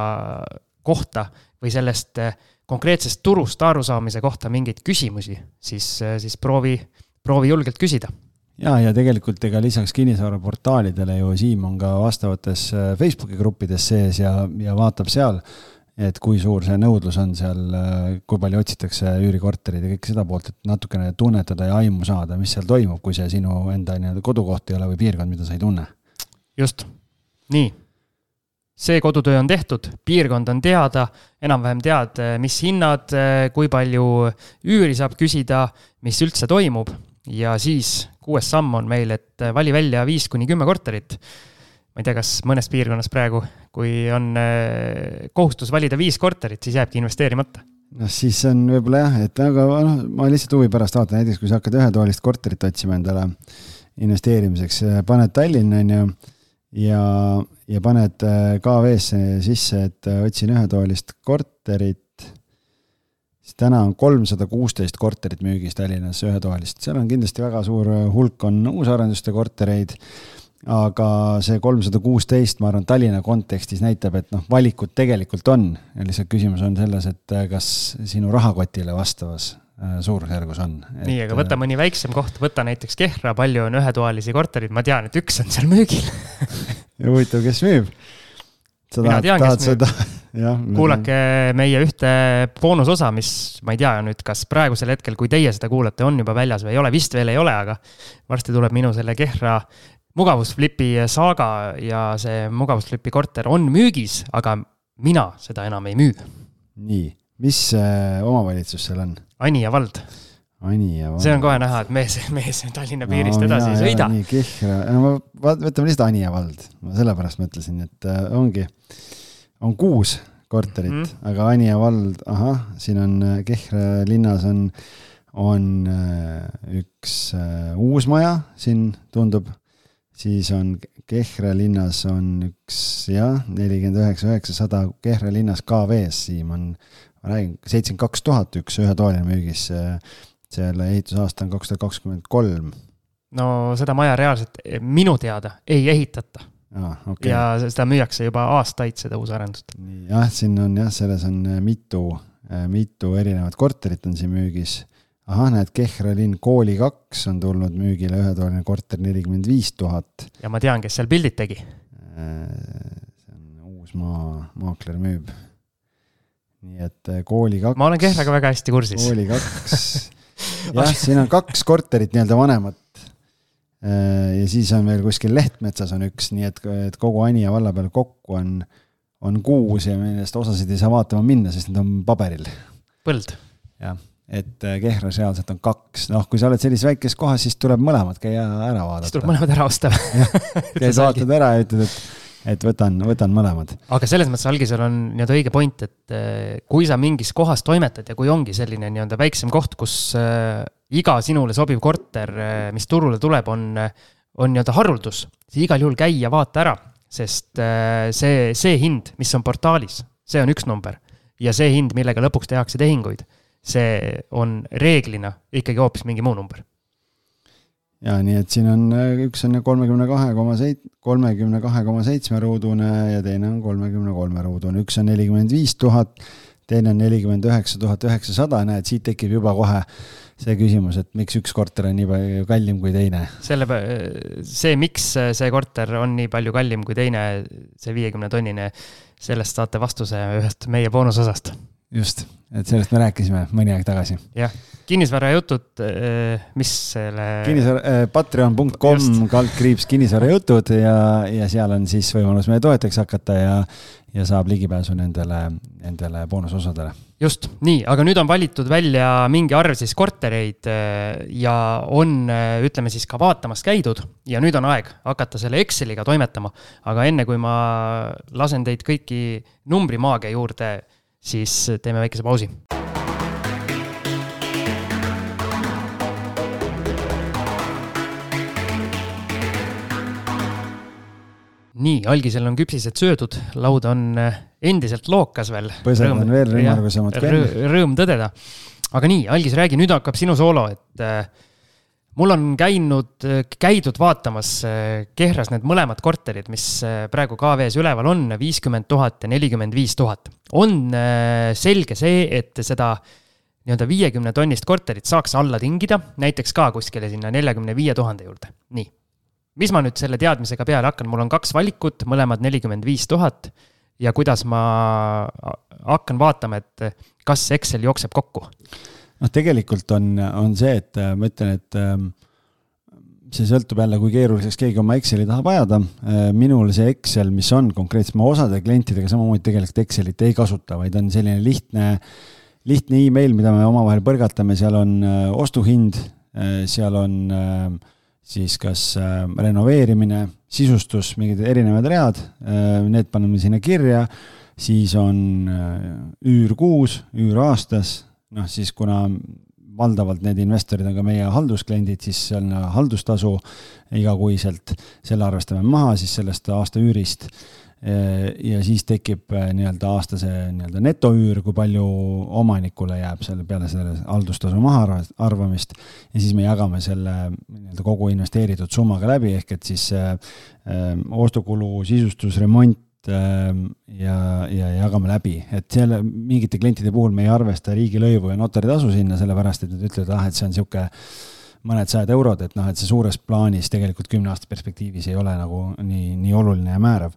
kohta või sellest eh, konkreetsest turust arusaamise kohta mingeid küsimusi, siis, eh, siis proovi, proovi julgelt küsida. ja, ja tegelikult ega lisaks kinnisvaraportaalidele ju Siim on ka vastavates eh, Facebooki gruppides sees ja, ja vaatab seal, et kui suur see nõudlus on seal, kui palju otsitakse üürikorterid ja kõik seda poolt, et natukene tunnetada ja aimu saada, mis seal toimub, kui see sinu enda nii-öelda kodukoht ei ole või piirkond, mida sa ei tunne just, nii. see kodutöö on tehtud, piirkond on teada, enam-vähem tead, mis hinnad, kui palju üüri saab küsida, mis üldse toimub ja siis kuues samm on meil, et vali välja viis kuni kümme korterit. ma ei tea, kas mõnes piirkonnas praegu, kui on eh, kohustus valida viis korterit, siis jääbki investeerimata noh, siis on võib-olla jah, et aga noh, ma lihtsalt huvi pärast vaatan, näiteks kui sa hakkad ühetoalist korterit otsima endale investeerimiseks, paned Tallinna on ju ja, ja paned äh, KV-sse sisse, et äh, otsin ühetoalist korterit, siis täna on kolmsada kuusteist korterit müügis Tallinnas ühetoalist, seal on kindlasti väga suur äh, hulk, on uusarenduste kortereid, aga see kolmsada kuusteist, ma arvan, Tallinna kontekstis näitab, et noh, valikut tegelikult on. Ja lihtsalt küsimus on selles, et kas sinu rahakotile vastavas suurusjärgus on. nii, aga võta äh, mõni väiksem koht, võta näiteks Kehra, palju on ühetoalisi korterid, ma tean, et üks on seal müügil ja huvitav, kes müüb? sa tahad, tahad seda? kuulake meie ühte boonusosa, mis ma ei tea nüüd, kas praegusel hetkel, kui teie seda kuulate, on juba väljas või ei ole, vist veel ei ole, aga varsti tuleb minu selle Kehra mugavusflipi saaga ja see mugavusflipi korter on müügis, aga mina seda enam ei müü. nii, mis äh, omavalitsus seal on? Anija vald. Anija vald. see on kohe näha, et mees, mees Tallinna piirist no, edasi ei sõida. nii Kihra, no ma, võtame lihtsalt Anija vald, ma sellepärast mõtlesin, et äh, ongi, on kuus korterit mm, -hmm. aga Anija vald, ahah, siin on äh, Kihra linnas on, on äh, üks äh, uus maja, siin tundub, siis on Kehra linnas on üks jah, nelikümmend üheksa, üheksasada, Kehra linnas KV-s, Siim on, ma räägin, seitsekümmend kaks tuhat üks ühetoaline müügis selle ehitusaasta on kaks tuhat kakskümmend kolm. no seda maja reaalselt minu teada ei ehitata ah,. Okay. ja seda müüakse juba aastaid, seda uusarendust. jah, siin on jah, selles on äh, mitu, äh, mitu erinevat korterit on siin müügis. ahah, näed, Kehra linn kooli kaks on tulnud müügile, ühetoaline korter nelikümmend viis tuhat. ja ma tean, kes seal pildid tegi. Äh, see on uus maa, maakler müüb. Nii et kooli kaks. ma olen Kehraga väga hästi kursis. kooli kaks jah, siin on kaks korterit nii-öelda vanemat. Äh, ja siis on veel kuskil Lehtmetsas on üks, nii et, et kogu Anija valla peal kokku on, on kuus ja millest osasid ei saa vaatama minna, sest need on paberil. põld. jah, et äh, Kehras reaalselt on kaks, noh, kui sa oled sellises väikeses kohas, siis tuleb mõlemad käia ära vaadata. siis tuleb mõlemad ära osta käid vaatad ära ja ütled, et et võtan, võtan mõlemad. aga selles mõttes, Algisel on nii-öelda õige point, et eh, kui sa mingis kohas toimetad ja kui ongi selline nii-öelda väiksem koht, kus äh, iga sinule sobiv korter, eh, mis turule tuleb, on, on nii-öelda haruldus, siis igal juhul käi ja vaata ära, sest see, see hind, mis on portaalis, see on üks number. ja see hind, millega lõpuks tehakse tehinguid, see on reeglina ikkagi hoopis mingi muu number ja nii, et siin on, äh, üks on kolmekümne kahe koma seit-, kolmekümne kahe koma seitsme ruudune ja teine on kolmekümne kolme ruudune, üks on nelikümmend viis tuhat, teine on nelikümmend üheksa tuhat üheksasada, näed, siit tekib juba kohe see küsimus, et miks üks korter on nii palju kallim kui teine. selle, see, miks see korter on nii palju kallim kui teine, see viiekümne tonnine, sellest saate vastuse ühest meie boonusosast. Just, et sellest me rääkisime mõni aeg tagasi. jah kinnisvarajutud, eh, mis selle. kinnisvara äh,, patreon.com kaldkriips kinnisvarajutud ja, ja seal on siis võimalus meie toetajaks hakata ja, ja saab ligipääsu nendele, nendele boonusosadele. just, nii, aga nüüd on valitud välja mingi arv siis kortereid eh, ja on, eh, ütleme siis ka vaatamas käidud ja nüüd on aeg hakata selle Exceliga toimetama. aga enne kui ma lasen teid kõiki numbrimaagia juurde, siis teeme väikese pausi nii, algisel on küpsised söödud, laud on äh, endiselt lookas veel. põsed on veel ümmargusemad kui enne. Rõõm tõdeda. aga nii, algis, räägi, nüüd hakkab sinu soolo, et äh, mul on käinud, käidud vaatamas Kehras need mõlemad korterid, mis praegu KV-s üleval on, viiskümmend tuhat ja nelikümmend viis tuhat. on selge see, et seda nii-öelda viiekümne tonnist korterit saaks alla tingida, näiteks ka kuskile sinna neljakümne viie tuhande juurde, nii mis ma nüüd selle teadmisega peale hakkan, mul on kaks valikut, mõlemad nelikümmend viis tuhat ja kuidas ma hakkan vaatama, et kas Excel jookseb kokku? Noh, tegelikult on, on see, et äh, ma ütlen, et ähm, see sõltub jälle, kui keeruliseks keegi oma Exceli tahab ajada. Äh, minul see Excel, mis on konkreetselt, ma osade klientidega samamoodi tegelikult Excelit ei kasuta, vaid on selline lihtne, lihtne email, mida me omavahel põrgatame, seal on äh, ostuhind, seal on siis kas renoveerimine, sisustus, mingid erinevad read, need paneme sinna kirja, siis on üür kuus, üür aastas, noh siis kuna valdavalt need investorid on ka meie halduskliendid, siis on haldustasu igakuiselt, selle arvestame maha siis sellest aasta üürist ja siis tekib äh, nii-öelda aastase nii-öelda netoüür, kui palju omanikule jääb selle peale selle haldustasu maha arvamist. ja siis me jagame selle nii-öelda kogu investeeritud summaga läbi, ehk et siis äh, äh ostukulu, sisustus, remont äh, ja, ja jagame läbi, et selle mingite klientide puhul me ei arvesta riigilõivu ja notaritasu sinna, sellepärast et nad ütlevad, ah, et see on niisugune mõned sajad eurod, et noh, et see suures plaanis tegelikult kümne aasta perspektiivis ei ole nagu nii, nii oluline ja määrav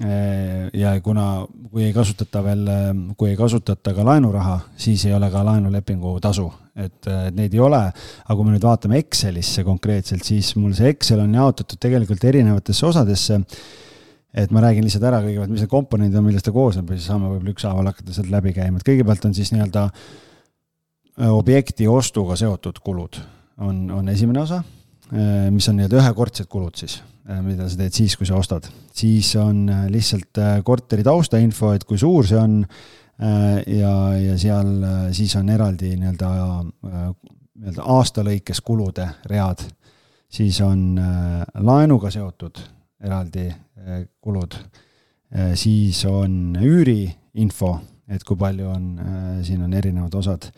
Äh, ja kuna, kui ei kasutata veel, kui ei kasutata ka laenuraha, siis ei ole ka laenulepingu tasu, et, et neid ei ole. aga kui me nüüd vaatame Excelisse konkreetselt, siis mul see Excel on jaotatud tegelikult erinevatesse osadesse. Et ma räägin lihtsalt ära kõigepealt, mis need komponendid on, millest ta koosneb ja siis saame võib-olla ükshaaval hakata sealt läbi käima, et kõigepealt on siis nii-öelda objekti ostuga seotud kulud on, on esimene osa, mis on nii-öelda ühekordsed kulud siis, mida sa teed siis, kui sa ostad. siis on lihtsalt korteri taustainfo, et kui suur see on ja, ja seal siis on eraldi nii-öelda, nii-öelda aasta lõikes kulude read, siis on laenuga seotud eraldi kulud, siis on üüriinfo et kui palju on, äh, siin on erinevad osad.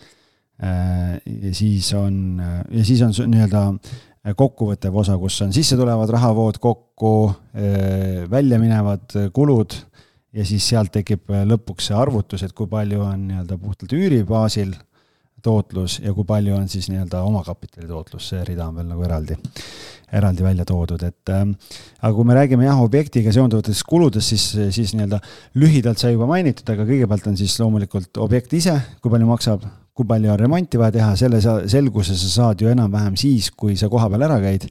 Siis on, ja siis on nii-öelda kokkuvõttev osa, kus on sisse tulevad rahavood kokku, äh, välja minevad kulud ja siis sealt tekib lõpuks see arvutus, et kui palju on nii-öelda puhtalt üüri baasil tootlus ja kui palju on siis nii-öelda omakapitali tootlus, see rida on veel nagu eraldi eraldi välja toodud, et äh, aga kui me räägime jah, objektiga seonduvatest kuludest, siis, siis nii-öelda lühidalt sai juba mainitud, aga kõigepealt on siis loomulikult objekt ise, kui palju maksab, kui palju on remonti vaja teha, selle sa, selguse sa saad ju enam-vähem siis, kui sa kohapeal ära käid.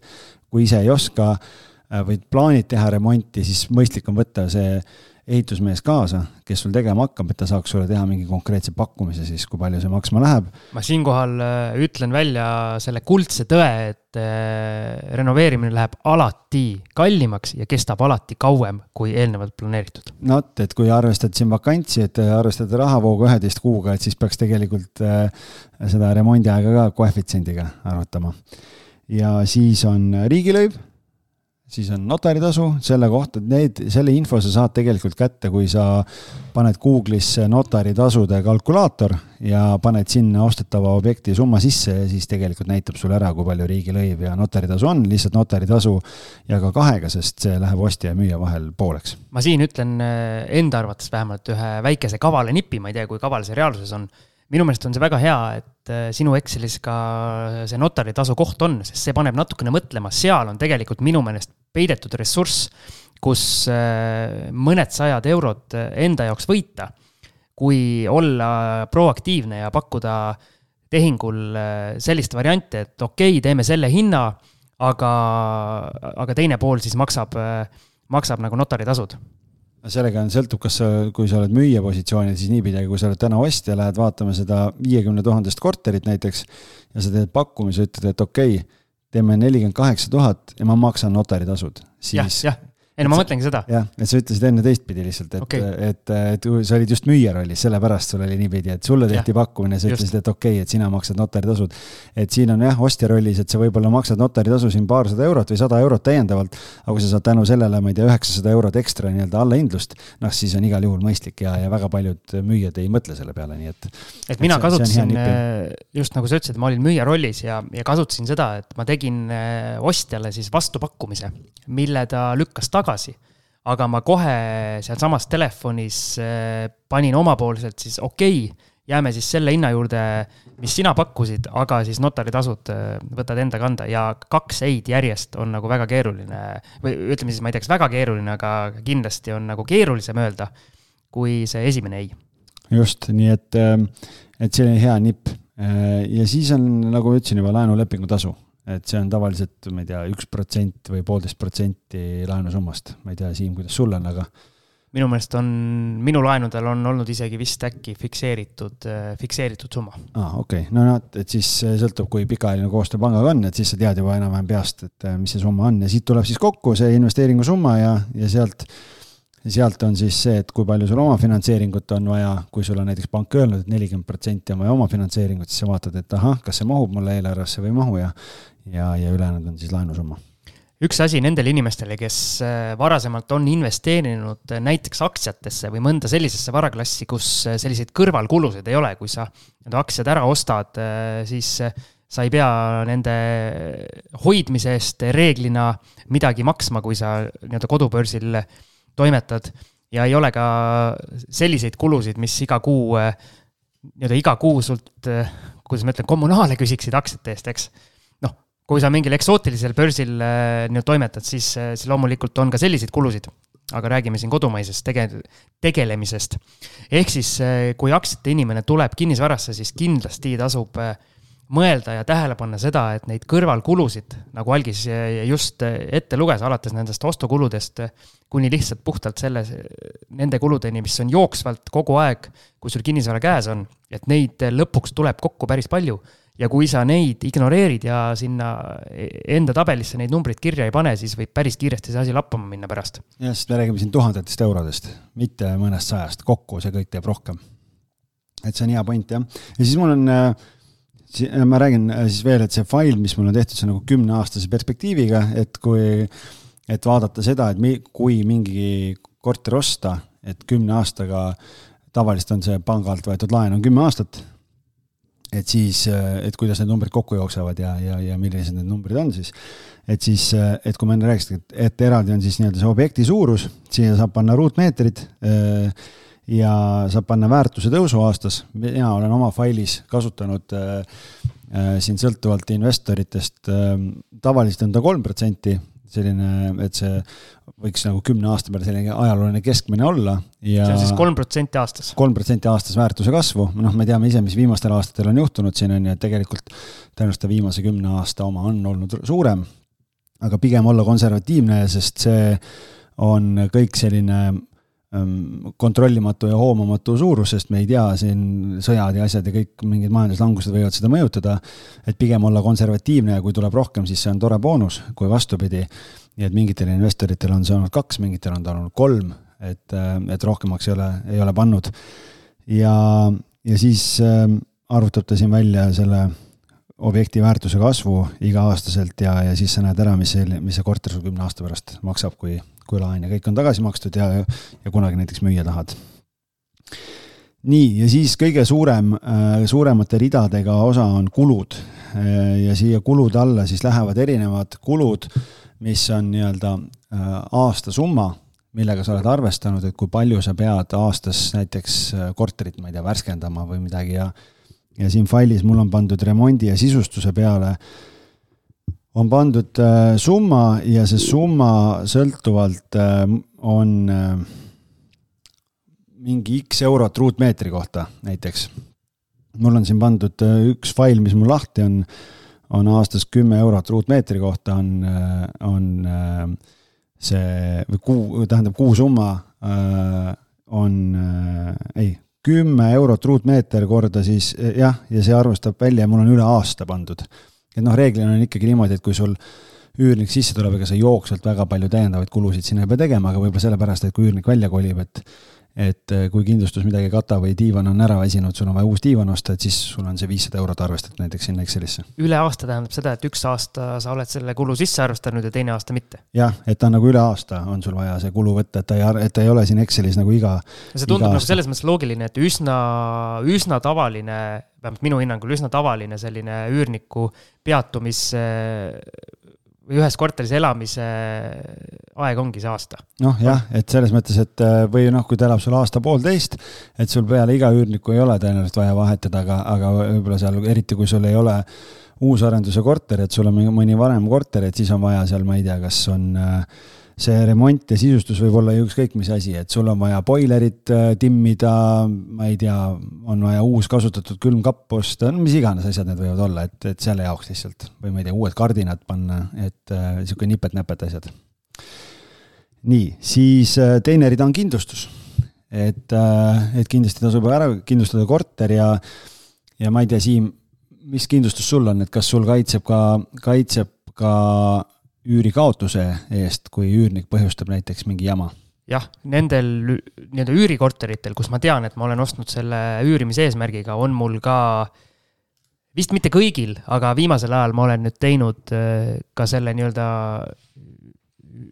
kui ise ei oska äh, või plaanid teha remonti, siis mõistlik on võtta see ehitusmees kaasa, kes sul tegema hakkab, et ta saaks sulle teha mingi konkreetse pakkumise siis, kui palju see maksma läheb. ma siinkohal äh, ütlen välja selle kuldse tõe, et äh, renoveerimine läheb alati kallimaks ja kestab alati kauem kui eelnevalt planeeritud. no vot, et kui arvestad siin vakantsi, et arvestada rahavoogu üheteist kuuga, et siis peaks tegelikult äh, seda remondiaega ka koefitsiendiga arvutama. ja siis on riigilõiv siis on notaritasu, selle kohta, need, selle info sa saad tegelikult kätte, kui sa paned Google'isse notaritasude kalkulaator ja paned sinna ostetava objekti summa sisse ja siis tegelikult näitab sulle ära, kui palju riigilõiv ja notaritasu on, lihtsalt notaritasu ja ka kahega, sest see läheb ostja ja müüja vahel pooleks. ma siin ütlen eh, enda arvates vähemalt ühe väikese kavala nipi, ma ei tea, kui kaval see reaalsuses on minu meelest on see väga hea, et äh, sinu Excelis ka see notaritasu koht on, sest see paneb natukene mõtlema, seal on tegelikult minu meelest peidetud ressurss, kus äh, mõned sajad eurod äh, enda jaoks võita. kui olla proaktiivne ja pakkuda tehingul sellist varianti, et okei okay,, teeme selle hinna, aga, aga teine pool siis maksab, maksab nagu notaritasud sellega on, sõltub, kas sa, kui sa oled müüja positsioonil, siis niipidi, kui sa oled täna ostja, lähed vaatama seda viiekümne tuhandest korterit näiteks ja sa teed pakkumise, ütled, et okei okay,, teeme nelikümmend kaheksa tuhat ja ma maksan notaritasud, siis ja, ja ei no ma mõtlengi seda. jah, et sa ütlesid enne teistpidi lihtsalt, et okay., et, et sa olid just müüja rollis, sellepärast sul oli niipidi, et sulle tehti ja. pakkumine, sa ütlesid, et okei okay,, et sina maksad notaritasud. et siin on jah, ostja rollis, et sa võib-olla maksad notaritasu siin paarsada eurot või sada eurot täiendavalt, aga kui sa saad tänu sellele, ma ei tea, üheksasada eurot ekstra nii-öelda allahindlust, noh, siis on igal juhul mõistlik ja, ja väga paljud müüjad ei mõtle selle peale, nii et. et mina et see, kasutasin, äh, just nagu sa ütlesid, ma olin müüja rollis ja, ja kasutasin seda, et ma tegin äh, ostjale siis vastupakkumise, mille ta lükkas tagasi aga ma kohe sealsamas telefonis äh, panin omapoolselt siis okei okay,, jääme siis selle hinna juurde, mis sina pakkusid, aga siis notaritasud äh, võtad enda kanda ja kaks ei-d järjest on nagu väga keeruline. või ütleme siis, ma ei tea, kas väga keeruline, aga kindlasti on nagu keerulisem öelda kui see esimene ei. just, nii et, äh, et see oli hea nipp. ja siis on, nagu ma ütlesin juba, laenulepingu tasu et see on tavaliselt, ma ei tea, üks protsent või poolteist protsenti laenusummast, ma ei tea, Siim, kuidas sul on, aga minu meelest on, minu laenudel on olnud isegi vist äkki fikseeritud, fikseeritud summa. aa ah,, okei okay., no noh, et siis sõltub, kui pikaajaline koostöö pangaga on, et siis sa tead juba enam-vähem peast, et mis see summa on ja siit tuleb siis kokku see investeeringu summa ja, ja sealt sealt on siis see, et kui palju sul omafinantseeringut on vaja, kui sul on näiteks pank öelnud, et nelikümmend protsenti on vaja omafinantseeringut, siis sa vaatad, et ahah, kas see mahub mulle eelarvesse või ei mahu ja ja, ja ülejäänud on siis laenusumma. Üks asi nendele inimestele, kes äh, varasemalt on investeerinud äh, näiteks aktsiatesse või mõnda sellisesse varaklassi, kus äh, selliseid kõrvalkulusid ei ole, kui sa need aktsiad ära ostad, siis sa ei pea nende hoidmise eest reeglina midagi maksma, kui sa nii-öelda kodubörsil toimetad. ja ei ole ka selliseid kulusid, mis iga kuu, nii-öelda iga kuu sult, kuidas ma ütlen, kommunaale küsiksid aktsiate eest, eks kui sa mingil eksootilisel börsil äh, nii-öelda toimetad, siis, äh, siis loomulikult on ka selliseid kulusid. aga räägime siin kodumaisest tege-, tegelemisest. ehk siis, äh, kui aktsiate inimene tuleb kinnisvarasse, siis kindlasti tasub mõelda ja tähele panna seda, et neid kõrvalkulusid, nagu Algis just ette luges, alates nendest ostukuludest kuni lihtsalt puhtalt selle, nende kuludeni, mis on jooksvalt kogu aeg, kui sul kinnisvara käes on, et neid lõpuks tuleb kokku päris palju ja kui sa neid ignoreerid ja sinna enda tabelisse neid numbreid kirja ei pane, siis võib päris kiiresti see asi lappama minna pärast. jah, sest me räägime siin tuhandetest eurodest, mitte mõnest sajast, kokku see kõik teeb rohkem. et see on hea point, jah. ja siis mul on äh, ma räägin äh, siis veel, et see fail, mis mul on tehtud, see on nagu kümneaastase perspektiiviga, et kui, et vaadata seda, et mi, kui mingi korter osta, et kümne aastaga, tavaliselt on see pangalt võetud laen on kümme aastat et siis, et kuidas need numbrid kokku jooksevad ja, ja, ja millised need numbrid on siis. et siis, et kui ma enne rääkisin, et, et eraldi on siis nii-öelda see objekti suurus, siia saab panna ruutmeetrid äh, ja saab panna väärtuse tõusu aastas. mina olen oma failis kasutanud äh, äh, siin sõltuvalt investoritest, tavaliselt on ta kolm protsenti selline, et see võiks nagu kümne aasta peale selline ajalooline keskmine olla ja. see on siis kolm protsenti aastas? kolm protsenti aastas väärtuse kasvu, noh, me teame ise, mis viimastel aastatel on juhtunud siin on ju, et tegelikult tõenäoliselt viimase kümne aasta oma on olnud suurem. aga pigem olla konservatiivne, sest see on kõik selline kontrollimatu ja hoomamatu suurus, sest me ei tea, siin sõjad ja asjad ja kõik mingid majanduslangused võivad seda mõjutada. et pigem olla konservatiivne ja kui tuleb rohkem, siis see on tore boonus, kui vastupidi nii et mingitel investoritel on see olnud kaks, mingitel on ta olnud kolm, et, äh, et rohkemaks ei ole, ei ole pannud. ja, ja siis äh, arvutab ta siin välja selle objekti väärtuse kasvu iga-aastaselt ja, ja siis sa näed ära, mis see, mis see korter sul kümne aasta pärast maksab, kui, kui laen ja kõik on tagasi makstud ja, ja kunagi näiteks müüa tahad. nii, ja siis kõige suurem, äh, suuremate ridadega osa on kulud ja siia kulude alla siis lähevad erinevad kulud mis on nii-öelda äh, aastasumma, millega sa oled arvestanud, et kui palju sa pead aastas näiteks äh, korterit, ma ei tea, värskendama või midagi ja ja siin failis mul on pandud remondi ja sisustuse peale, on pandud äh, summa ja see summa sõltuvalt on mingi X eurot ruutmeetri kohta näiteks. mul on siin pandud üks fail, mis mul lahti on on aastas kümme eurot ruutmeetri kohta on, on äh, see või kuu, tähendab kuusumma äh, on, äh, ei, kümme eurot ruutmeeter korda siis jah, ja see arvestab välja, mul on üle aasta pandud. Et noh, reeglina on ikkagi niimoodi, et kui sul üürnik sisse tuleb, ega sa jooksvalt väga palju täiendavaid kulusid sinna ei pea tegema, aga võib-olla sellepärast, et kui üürnik välja kolib, et et äh, kui kindlustus midagi ei kata või diivan on ära väsinud, sul on vaja uus diivan osta, et siis sul on see viissada eurot arvestatud näiteks sinna Excelisse. üle aasta tähendab seda, et üks aasta sa oled selle kulu sisse arvestanud ja teine aasta mitte? jah, et ta on nagu üle aasta on sul vaja see kulu võtta, et ta ei, et ta ei ole siin Excelis nagu iga. see tundub nagu selles mõttes loogiline, et üsna, üsna tavaline, vähemalt minu hinnangul üsna tavaline selline üürniku peatumis või ühes korteris elamise aeg ongi see aasta. noh, jah, et selles mõttes, et äh, või noh, kui ta elab sul aasta-poolteist, et sul peale iga üürnikku ei ole tõenäoliselt vaja vahetada, aga, aga võib-olla seal, eriti kui sul ei ole uusarenduse korter, et sul on mõni vanem korter, et siis on vaja seal, ma ei tea, kas on äh, see remont ja sisustus võib olla ju ükskõik mis asi, et sul on vaja boilerit äh, timmida, ma ei tea, on vaja uus kasutatud külmkapp osta, no mis iganes asjad need võivad olla, et, et selle jaoks lihtsalt või ma ei tea, uued kardinad panna, et äh, sihuke nipet-näpet asjad. nii, siis äh, teine rida on kindlustus. et, et kindlasti tasub ära kindlustada korter ja, ja ma ei tea, Siim, mis kindlustus sul on, et kas sul kaitseb ka, kaitseb ka üürikaotuse eest, kui üürnik põhjustab näiteks mingi jama? jah, nendel nii-öelda üürikorteritel, kus ma tean, et ma olen ostnud selle üürimise eesmärgiga, on mul ka vist mitte kõigil, aga viimasel ajal ma olen nüüd teinud äh, ka selle nii-öelda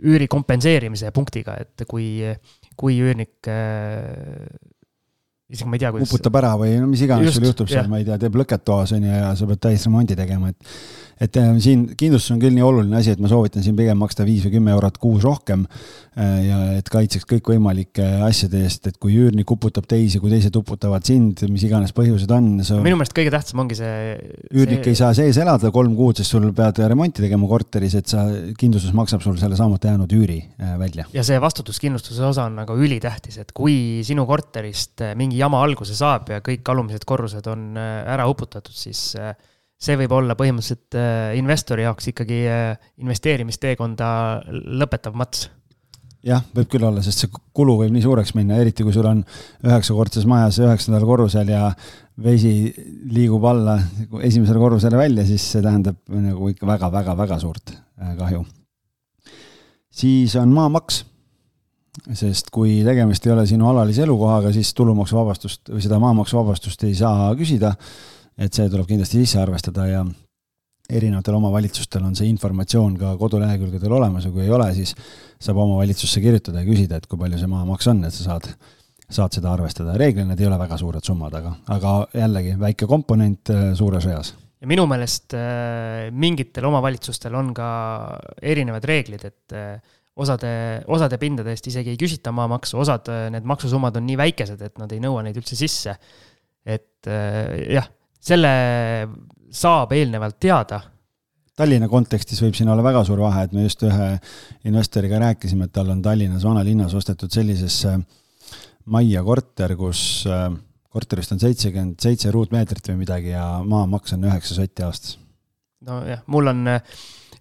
üüri kompenseerimise punktiga, et kui, kui üürnik äh, isegi ma ei tea, kuidas. uputab ära või no mis iganes sul juhtub seal, ma ei tea, teeb lõket toas on ju ja sa pead täisremondi tegema, et et äh, siin kindlustus on küll nii oluline asi, et ma soovitan siin pigem maksta viis või kümme eurot kuus rohkem. Äh, ja et kaitseks kõikvõimalike asjade eest, et kui üürnik uputab teisi, kui teised uputavad sind, mis iganes põhjused on. minu meelest kõige tähtsam ongi see. üürnik see... ei saa sees elada kolm kuud, sest sul pead remonti tegema korteris, et sa, kindlustus maksab sul selle saamata jäänud üüri äh, välja. ja see vastutuskindlustuse osa on nagu ülitähtis, et kui sinu korterist mingi jama alguse saab ja kõik alumised korrused on ära uputatud, siis see võib olla põhimõtteliselt äh, investori jaoks ikkagi äh, investeerimisteekonda lõpetav mats. jah, võib küll olla, sest see kulu võib nii suureks minna, eriti kui sul on üheksakordses majas üheksandal korrusel ja vesi liigub alla esimesele korrusele välja, siis see tähendab nagu ikka väga-väga-väga suurt äh, kahju. siis on maamaks sest kui tegemist ei ole sinu alalise elukohaga, siis tulumaksuvabastust või seda maamaksuvabastust ei saa küsida et see tuleb kindlasti sisse arvestada ja erinevatel omavalitsustel on see informatsioon ka kodulehekülgedel olemas ja kui ei ole, siis saab omavalitsusse kirjutada ja küsida, et kui palju see maamaks on, et sa saad, saad seda arvestada. reeglina need ei ole väga suured summad, aga, aga jällegi väike komponent äh, suures reas. ja minu meelest äh, mingitel omavalitsustel on ka erinevad reeglid, et äh, osade, osade pindade eest isegi ei küsita maamaksu, osad need maksusummad on nii väikesed, et nad ei nõua neid üldse sisse. et jah selle saab eelnevalt teada. Tallinna kontekstis võib siin olla väga suur vahe, et me just ühe investoriga rääkisime, et tal on Tallinnas vanalinnas ostetud sellisesse majja korter, kus äh, korterist on seitsekümmend seitse ruutmeetrit või midagi ja maamaks on üheksa sotti aastas. nojah, mul on äh,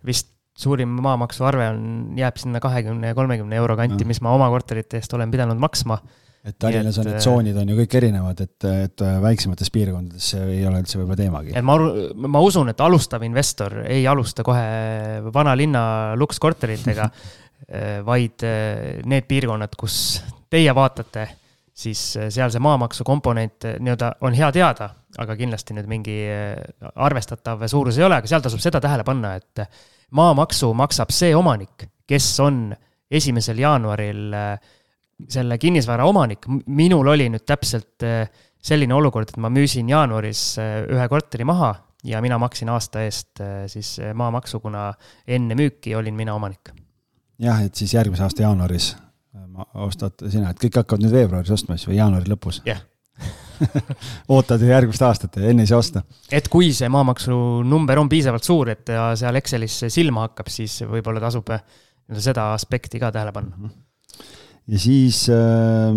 vist suurim maamaksuarve on, jääb sinna kahekümne ja kolmekümne euro kanti, mis ma oma korterite eest olen pidanud maksma et Tallinnas on need äh, tsoonid on ju kõik erinevad, et, et väiksemates piirkondades see ei ole üldse võib-olla teemagi. et ma, ma usun, et alustav investor ei alusta kohe vanalinna lukskorteritega äh, vaid äh, need piirkonnad, kus teie vaatate, siis seal see maamaksu komponent nii-öelda on hea teada, aga kindlasti nüüd mingi arvestatav suurus ei ole, aga seal tasub seda tähele panna, et maamaksu maksab see omanik, kes on esimesel jaanuaril äh, selle kinnisvara omanik, minul oli nüüd täpselt äh, selline olukord, et ma müüsin jaanuaris äh, ühe korteri maha ja mina maksin aasta eest äh, siis maamaksu, kuna enne müüki olin mina omanik. jah, et siis järgmise aasta jaanuaris ostad sina, et kõik hakkavad nüüd veebruaris ostma siis või jaanuari lõpus? jah ootad järgmist aastat ja enne ei saa osta. et kui see maamaksu number on piisavalt suur, et ta seal Excelis silma hakkab, siis võib-olla tasub seda aspekti ka tähele panna mm. -hmm ja siis äh,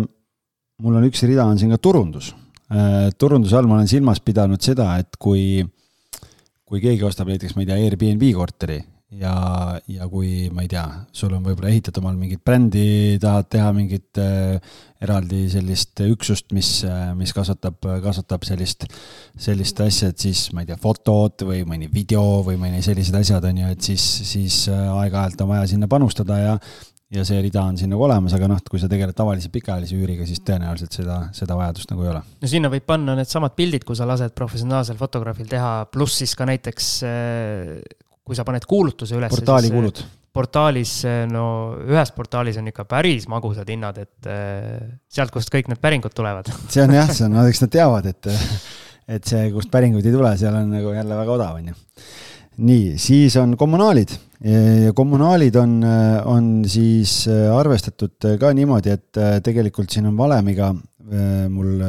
mul on üks rida on siin ka turundus äh,. turunduse all ma olen silmas pidanud seda, et kui, kui keegi ostab näiteks, ma ei tea, Airbnb korteri ja, ja kui, ma ei tea, sul on võib-olla ehitatud omal mingit brändi, tahad teha mingit äh, eraldi sellist üksust, mis, äh, mis kasvatab, kasvatab sellist, sellist asja, et siis ma ei tea, fotod või mõni video või mõni sellised asjad on ju, et siis, siis äh, aeg-ajalt on vaja sinna panustada ja ja see rida on siin nagu olemas, aga noh, kui sa tegeled tavalise pikaajalise üüriga, siis tõenäoliselt seda, seda vajadust nagu ei ole. no sinna võib panna needsamad pildid, kui sa lased professionaalsel fotograafil teha, pluss siis ka näiteks eh, kui sa paned kuulutuse üles. portaali eh, kulud. portaalis, eh, no ühes portaalis on ikka päris magusad hinnad, et sealt, kust kõik need päringud tulevad. see on jah, see on, no eks nad teavad, et, et see, kust päringuid ei tule, seal on nagu jälle väga odav, on ju nii, siis on kommunaalid ja kommunaalid on, on siis äh, arvestatud äh, ka niimoodi, et äh, tegelikult siin on valemiga mul,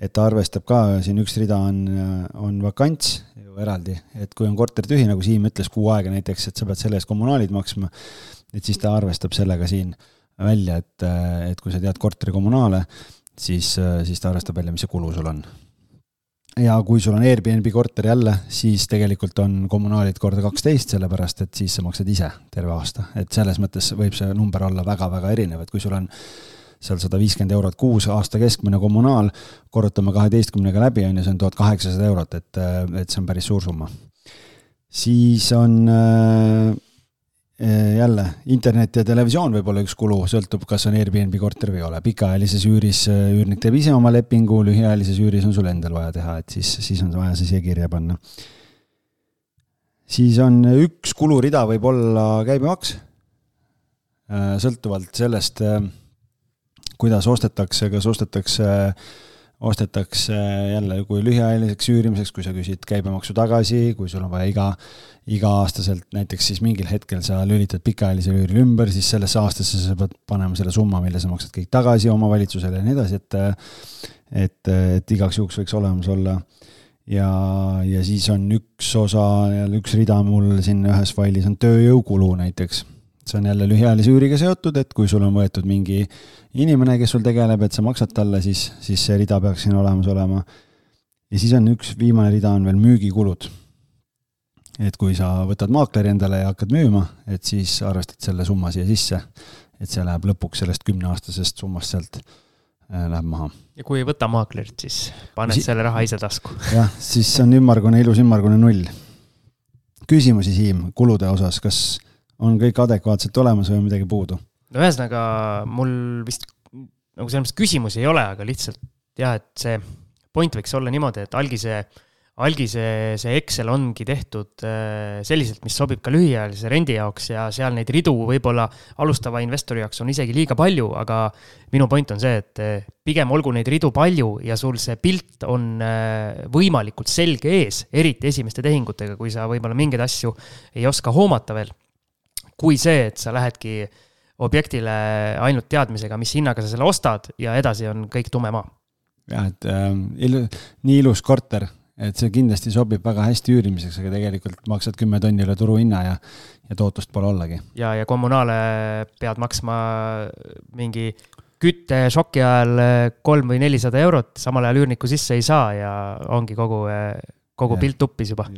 et ta arvestab ka, siin üks rida on, on vakants ju eraldi, et kui on korter tühi, nagu Siim ütles, kuu aega näiteks, et sa pead selle eest kommunaalid maksma, et siis ta arvestab sellega siin välja, et, et kui sa tead korteri kommunaale, siis, siis ta arvestab välja, mis see kulu sul on ja kui sul on Airbnb korter jälle, siis tegelikult on kommunaalid korda kaksteist, sellepärast et siis sa maksad ise terve aasta, et selles mõttes võib see number olla väga-väga erinev, et kui sul on seal sada viiskümmend eurot kuus aasta keskmine kommunaal, korrutame kaheteistkümnega läbi, on ju, see on tuhat kaheksasada eurot, et, et see on päris suur summa. siis on äh, jälle, internet ja televisioon võib olla üks kulu, sõltub, kas on Airbnb korter või ei ole. pikaajalises üüris eh, üürnik teeb ise oma lepingu, lühiajalises üüris on sul endal vaja teha, et siis, siis on vaja see siia kirja panna. siis on üks kulurida võib olla käibemaks, eh, sõltuvalt sellest, kuidas ostetakse, kas ostetakse ostetakse jälle, kui lühiajaliseks üürimiseks, kui sa küsid käibemaksu tagasi, kui sul on vaja iga iga-aastaselt näiteks siis mingil hetkel sa lülitad pikaajalisele üürile ümber, siis sellesse aastasse sa pead panema selle summa, mille sa maksad kõik tagasi omavalitsusele ja nii edasi, et et, et igaks juhuks võiks olemas olla. ja, ja siis on üks osa, üks rida mul siin ühes failis on tööjõukulu näiteks. See on jälle lühiajalise üüriga seotud, et kui sul on võetud mingi inimene, kes sul tegeleb, et sa maksad talle, siis, siis see rida peaks siin olemas olema. ja siis on üks viimane rida on veel müügikulud et kui sa võtad maakleri endale ja hakkad müüma, et siis arvestad selle summa siia sisse, et see läheb lõpuks sellest kümneaastasest summast sealt äh, läheb maha. ja kui ei võta maaklerit, siis paned si selle raha ise tasku. jah, siis on ümmargune, ilus ümmargune null. küsimusi, Siim, kulude osas, kas on kõik adekvaatselt olemas või on midagi puudu? no ühesõnaga, mul vist nagu selles mõttes küsimusi ei ole, aga lihtsalt jah, et see point võiks olla niimoodi, et algise, algise see Excel ongi tehtud äh, selliselt, mis sobib ka lühiajalise rendi jaoks ja seal neid ridu võib-olla alustava investori jaoks on isegi liiga palju, aga minu point on see, et äh, pigem olgu neid ridu palju ja sul see pilt on äh, võimalikult selge ees, eriti esimeste tehingutega, kui sa võib-olla mingeid asju ei oska hoomata veel kui see, et sa lähedki objektile ainult teadmisega, mis hinnaga sa selle ostad ja edasi on kõik tume maa. jah, et äh, ilu, nii ilus korter, et see kindlasti sobib väga hästi üürimiseks, aga tegelikult maksad kümme tonni üle turuhinna ja, ja tootlust pole ollagi. ja, ja kommunaale pead maksma mingi küttešoki ajal kolm või nelisada eurot, samal ajal üürnikku sisse ei saa ja ongi kogu, kogu ja. pilt tuppis juba.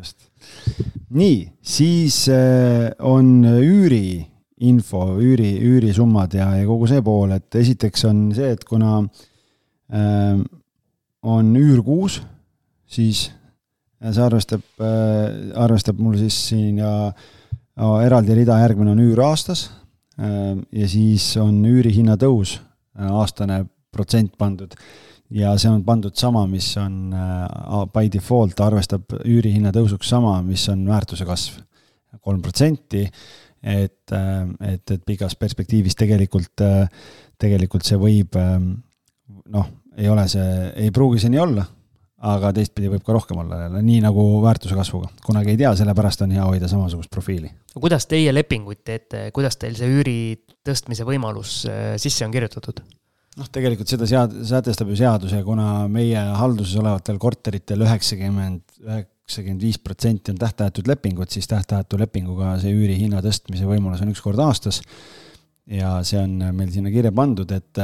nii, siis äh, on üüriinfo, üüri, üürisummad ja, ja kogu see pool, et esiteks on see, et kuna äh, on üür kuus, siis see arvestab äh,, arvestab mul siis siin ja no, eraldi rida, järgmine on üür aastas äh, ja siis on üürihinna tõus, äh, aastane protsent pandud ja see on pandud sama, mis on uh, by default arvestab üürihinna tõusuks sama, mis on väärtuse kasv, kolm protsenti. et, äh, et, et pikas perspektiivis tegelikult, äh, tegelikult see võib noh, ei ole see, ei pruugi see nii olla, aga teistpidi võib ka rohkem olla jälle, nii nagu väärtuse kasvuga, kunagi ei tea, sellepärast on hea hoida samasugust profiili. kuidas teie lepinguid teete, kuidas teil see üüri tõstmise võimalus sisse on kirjutatud? Noh, tegelikult seda sead-, sätestab ju seadus ja kuna meie halduses olevatel korteritel üheksakümmend, üheksakümmend viis protsenti on tähtajatud lepingud, siis tähtajatu lepinguga see üürihinna tõstmise võimalus on üks kord aastas. ja see on meil sinna kirja pandud, et,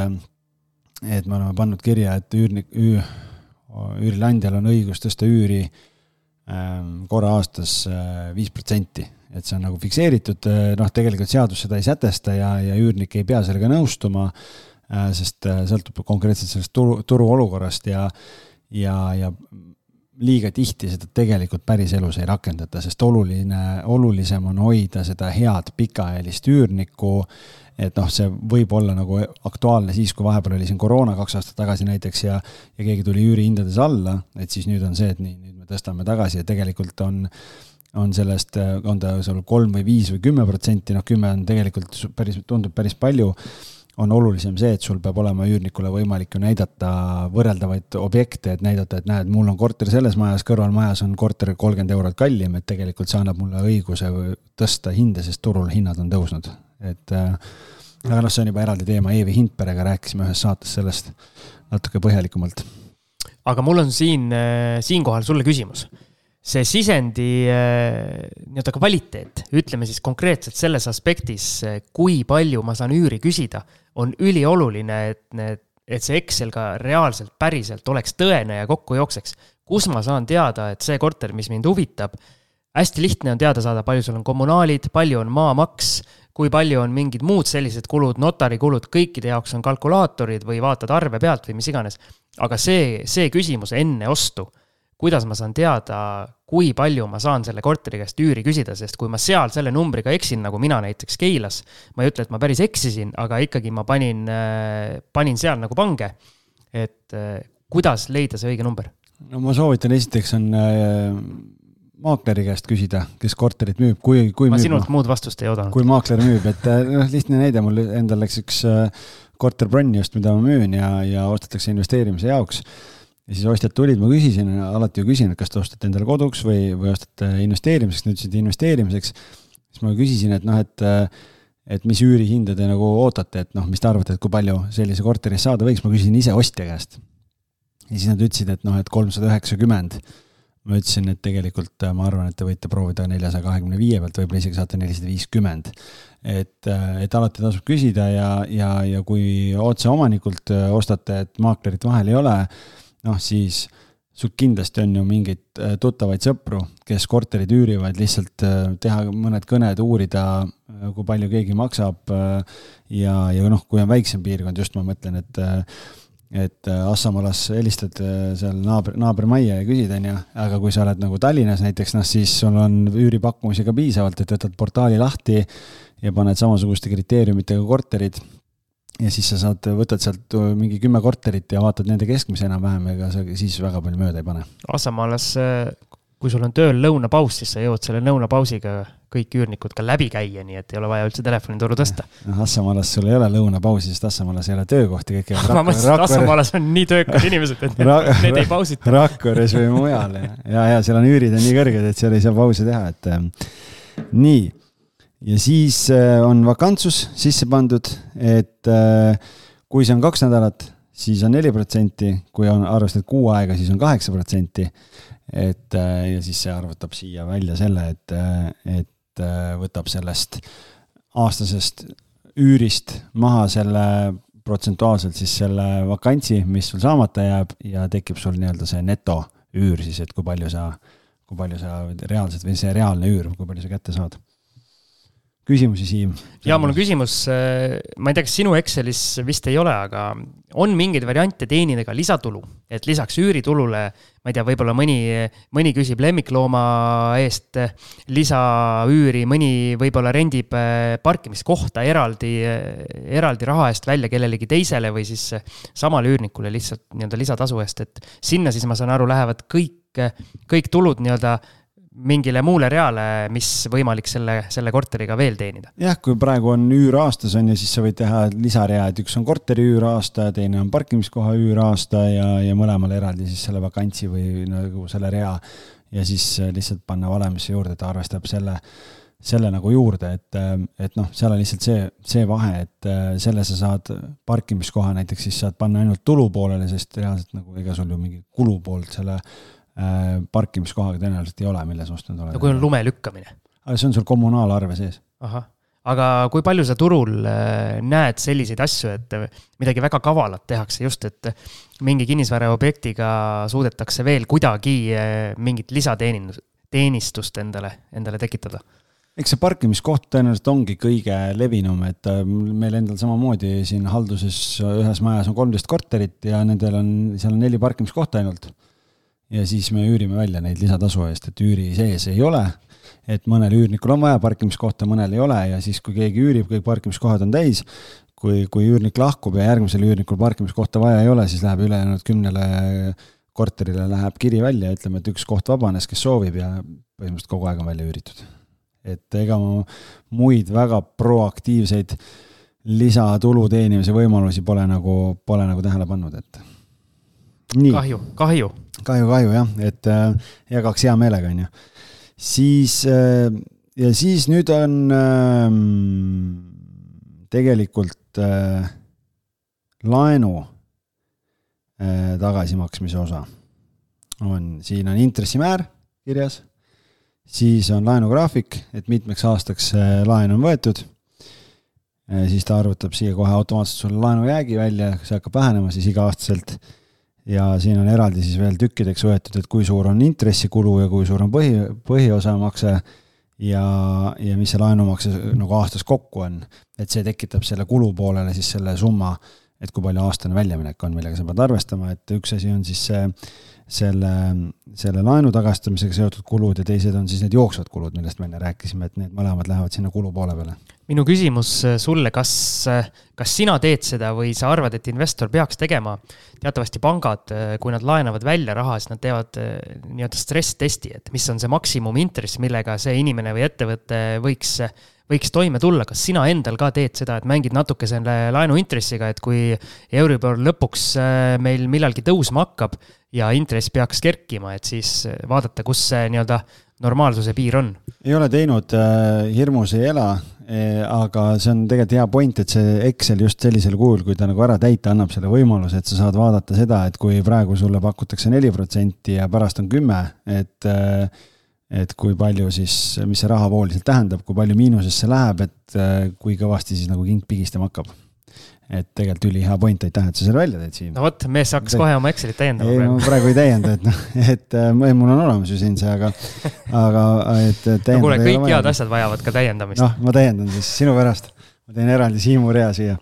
et me oleme pannud kirja, et üürnik, üür, üürileandjal on õigus tõsta üüri ähm, korra aastas äh, viis protsenti et see on nagu fikseeritud, noh, tegelikult seadus seda ei sätesta ja, ja üürnik ei pea sellega nõustuma Äh, sest äh, sõltub konkreetselt sellest turu, turuolukorrast ja, ja, ja liiga tihti seda tegelikult päriselus ei rakendata, sest oluline, olulisem on hoida seda head pikaajalist üürnikku, et noh, see võib olla nagu aktuaalne siis, kui vahepeal oli siin koroona kaks aastat tagasi näiteks ja, ja keegi tuli üürihindades alla, et siis nüüd on see, et nii, nüüd me tõstame tagasi ja tegelikult on, on sellest, on ta seal kolm või viis või kümme protsenti, noh, kümme on tegelikult päris, tundub päris palju on olulisem see, et sul peab olema üürnikule võimalik ju näidata võrreldavaid objekte, et näidata, et näed, mul on korter selles majas, kõrvalmajas on korter kolmkümmend eurot kallim, et tegelikult see annab mulle õiguse tõsta hinde, sest turul hinnad on tõusnud, et äh, aga noh, see on juba eraldi teema, Eevi Hindperega rääkisime ühes saates sellest natuke põhjalikumalt. aga mul on siin, äh, siinkohal sulle küsimus. See sisendi äh, nii-öelda kvaliteet, ütleme siis konkreetselt selles aspektis, kui palju ma saan üüri küsida, on ülioluline, et need, et see Excel ka reaalselt, päriselt oleks tõene ja kokku jookseks. kus ma saan teada, et see korter, mis mind huvitab, hästi lihtne on teada saada, palju sul on kommunaalid, palju on maamaks, kui palju on mingid muud sellised kulud, notarikulud, kõikide jaoks on kalkulaatorid või vaatad arve pealt või mis iganes. aga see, see küsimus enne ostu kuidas ma saan teada, kui palju ma saan selle korteri käest üüri küsida, sest kui ma seal selle numbriga eksin, nagu mina näiteks Keilas, ma ei ütle, et ma päris eksisin, aga ikkagi ma panin, äh, panin seal nagu pange. et äh, kuidas leida see õige number? no ma soovitan, esiteks on äh, maakleri käest küsida, kes korterit müüb, kui, kui ma müüb, sinult muud vastust ei oodanud. kui maakler müüb, et noh, lihtne näide, mul endal läks üks korter bronni just, mida ma müün ja, ja ostetakse investeerimise jaoks ja siis ostjad tulid, ma küsisin, alati ju küsin, et kas te ostate endale koduks või, või ostate investeerimiseks, nad ütlesid investeerimiseks. siis ma küsisin, et noh, et, et mis üürihinda te nagu ootate, et noh, mis te arvate, et kui palju sellise korteri eest saada võiks, ma küsisin ise ostja käest. ja siis nad ütlesid, et noh, et kolmsada üheksakümmend. ma ütlesin, et tegelikult ma arvan, et te võite proovida neljasaja kahekümne viie pealt, võib-olla isegi saate nelisada viiskümmend. et, et alati tasub küsida ja, ja, ja kui otse omanikult ostate, et maaklerit vahel ei ole noh, siis sul kindlasti on ju mingeid äh, tuttavaid sõpru, kes korterid üürivad, lihtsalt äh, teha mõned kõned, uurida, äh, kui palju keegi maksab. ja, ja noh, kui on väiksem piirkond, just ma mõtlen, et, et Assamalas helistad seal naaber, naabermajja ja küsid, on ju, aga kui sa oled nagu Tallinnas näiteks, noh siis sul on üüripakkumisi ka piisavalt, et võtad portaali lahti ja paned samasuguste kriteeriumitega korterid ja siis sa saad, võtad sealt mingi kümme korterit ja vaatad nende keskmise enam-vähem, ega sa siis väga palju mööda ei pane. Assamaalas, kui sul on tööl lõunapaus, siis sa jõuad selle lõunapausiga kõik üürnikud ka läbi käia, nii et ei ole vaja üldse telefonitoru tõsta. noh, Assamaalas sul ei ole lõunapausi, sest Assamaalas ei ole töökohti, kõik käivad ma mõtlesin, et Assamaalas on nii töökad inimesed, et need, need ei pausita. Rakveres või mujal ja, ja, ja seal on üürid on nii kõrged, et seal ei saa pausi teha, et äh, nii ja siis äh, on vakantsus sisse pandud, et äh, kui see on kaks nädalat, siis on neli protsenti, kui on arvestatud kuu aega, siis on kaheksa protsenti. et äh, ja siis see arvutab siia välja selle, et, et võtab sellest aastasest üürist maha selle protsentuaalselt siis selle vakantsi, mis sul saamata jääb ja tekib sul nii-öelda see netoüür siis, et kui palju sa, kui palju sa reaalselt või see reaalne üür, kui palju sa kätte saad küsimusi, Siim? ja mul on küsimus, äh, ma ei tea, kas sinu Excelis vist ei ole, aga on mingeid variante teenida ka lisatulu, et lisaks üüritulule, ma ei tea, võib-olla mõni, mõni küsib lemmiklooma eest lisaüüri, mõni võib-olla rendib äh, parkimiskohta eraldi, eraldi raha eest välja kellelegi teisele või siis samale üürnikule lihtsalt nii-öelda lisatasu eest, et sinna siis ma saan aru, lähevad kõik, kõik tulud nii-öelda mingile muule reale, mis võimalik selle, selle korteriga veel teenida. jah, kui praegu on üür aastas on ju, siis sa võid teha lisarea, et üks on korteri üüraasta, teine on parkimiskoha üüraasta ja, ja mõlemal eraldi siis selle vakantsi või nagu selle rea. ja siis lihtsalt panna valemisse juurde, ta arvestab selle, selle nagu juurde, et, et noh, seal on lihtsalt see, see vahe, et selle sa saad parkimiskoha näiteks siis saad panna ainult tulu poolele, sest reaalselt nagu ega sul ju mingi kulu poolt selle Äh, parkimiskohaga tõenäoliselt ei ole, mille sa ostnud oled. no kui on lume lükkamine? see on sul kommunaalarve sees. ahah, aga kui palju sa turul äh, näed selliseid asju, et midagi väga kavalat tehakse just, et mingi kinnisvaraobjektiga suudetakse veel kuidagi äh, mingit lisateenindus, teenistust endale, endale tekitada? eks see parkimiskoht tõenäoliselt ongi kõige levinum, et meil endal samamoodi siin halduses ühes majas on kolmteist korterit ja nendel on, seal on neli parkimiskohta ainult ja siis me üürime välja neid lisatasu eest, et üüri sees ei ole, et mõnel üürnikul on vaja parkimiskohta, mõnel ei ole ja siis, kui keegi üürib, kõik parkimiskohad on täis, kui, kui üürnik lahkub ja järgmisel üürnikul parkimiskohta vaja ei ole, siis läheb ülejäänud kümnele korterile läheb kiri välja, ütleme, et üks koht vabanes, kes soovib ja põhimõtteliselt kogu aeg on välja üüritud. et ega ma muid väga proaktiivseid lisatulu teenimise võimalusi pole nagu, pole nagu tähele pannud, et kahju, kahju. Kahju, kahju jah, et äh, jagaks hea meelega, on ju. siis äh, ja siis nüüd on äh, tegelikult äh, laenu äh, tagasimaksmise osa on, siin on intressimäär kirjas, siis on laenugraafik, et mitmeks aastaks äh, laen on võetud äh,. siis ta arvutab siia kohe automaatselt sulle laenujäägi välja, see hakkab vähenema siis iga-aastaselt ja siin on eraldi siis veel tükkideks võetud, et kui suur on intressikulu ja kui suur on põhi, põhiosamakse ja, ja mis see laenumakse nagu aastas kokku on. et see tekitab selle kulu poolele siis selle summa, et kui palju aastane väljaminek on, millega sa pead arvestama, et üks asi on siis see selle, selle laenu tagastamisega seotud kulud ja teised on siis need jooksvad kulud, millest me enne rääkisime, et need mõlemad lähevad sinna kulu poole peale. Minu küsimus äh, sulle, kas, äh, kas sina teed seda või sa arvad, et investor peaks tegema? teatavasti pangad, äh, kui nad laenavad välja raha, siis nad teevad nii-öelda stress-testi, et mis on see maksimumintress, millega see inimene või ettevõte võiks võiks toime tulla, kas sina endal ka teed seda, et mängid natuke selle laenuintressiga, et kui Euribor lõpuks meil millalgi tõusma hakkab, ja intress peaks kerkima, et siis äh, vaadata, kus see nii-öelda normaalsuse piir on. ei ole teinud äh,, hirmus ei ela eh,, aga see on tegelikult hea point, et see Excel just sellisel kujul, kui ta nagu ära täita annab selle võimaluse, et sa saad vaadata seda, et kui praegu sulle pakutakse neli protsenti ja pärast on kümme, et äh, et kui palju siis, mis see rahavooliselt tähendab, kui palju miinusesse läheb, et äh, kui kõvasti siis nagu king pigistama hakkab et tegelikult ülihea point, aitäh, et sa selle välja tõid, Siim. no vot, mees hakkas kohe oma Excelit täiendama. ei, ma praegu ei täienda, et noh, et äh, mul on olemas ju siin see, aga, aga et no kuule, kõik head asjad vajavad ka täiendamist. noh, ma täiendan siis sinu pärast. ma teen eraldi Siimu rea siia.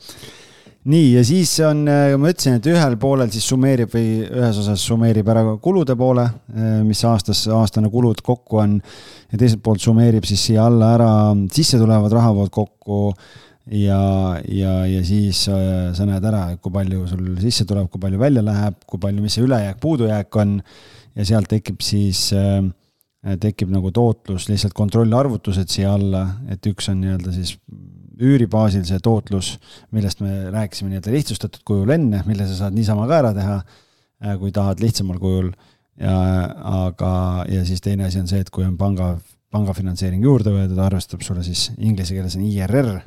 Nii, ja siis on, äh, ma ütlesin, et ühel poolel siis summeerib või ühes osas summeerib ära kulude poole, äh, mis aastas, aastane kulud kokku on. ja teiselt poolt summeerib siis siia alla ära sisse tulevad rahavood kokku ja, ja, ja siis äh, sa näed ära, kui palju sul sisse tuleb, kui palju välja läheb, kui palju, mis see ülejääk, puudujääk on ja sealt tekib siis tekib nagu tootlus, lihtsalt kontrollarvutused siia alla, et üks on nii-öelda siis üüri baasil see tootlus, millest me rääkisime nii-öelda lihtsustatud kujul enne, mille sa saad niisama ka ära teha, äh, kui tahad lihtsamal kujul. ja aga, ja siis teine asi on see, et kui on panga, pangafinantseering juurde võetud, arvestab sulle siis inglise keeles on IRR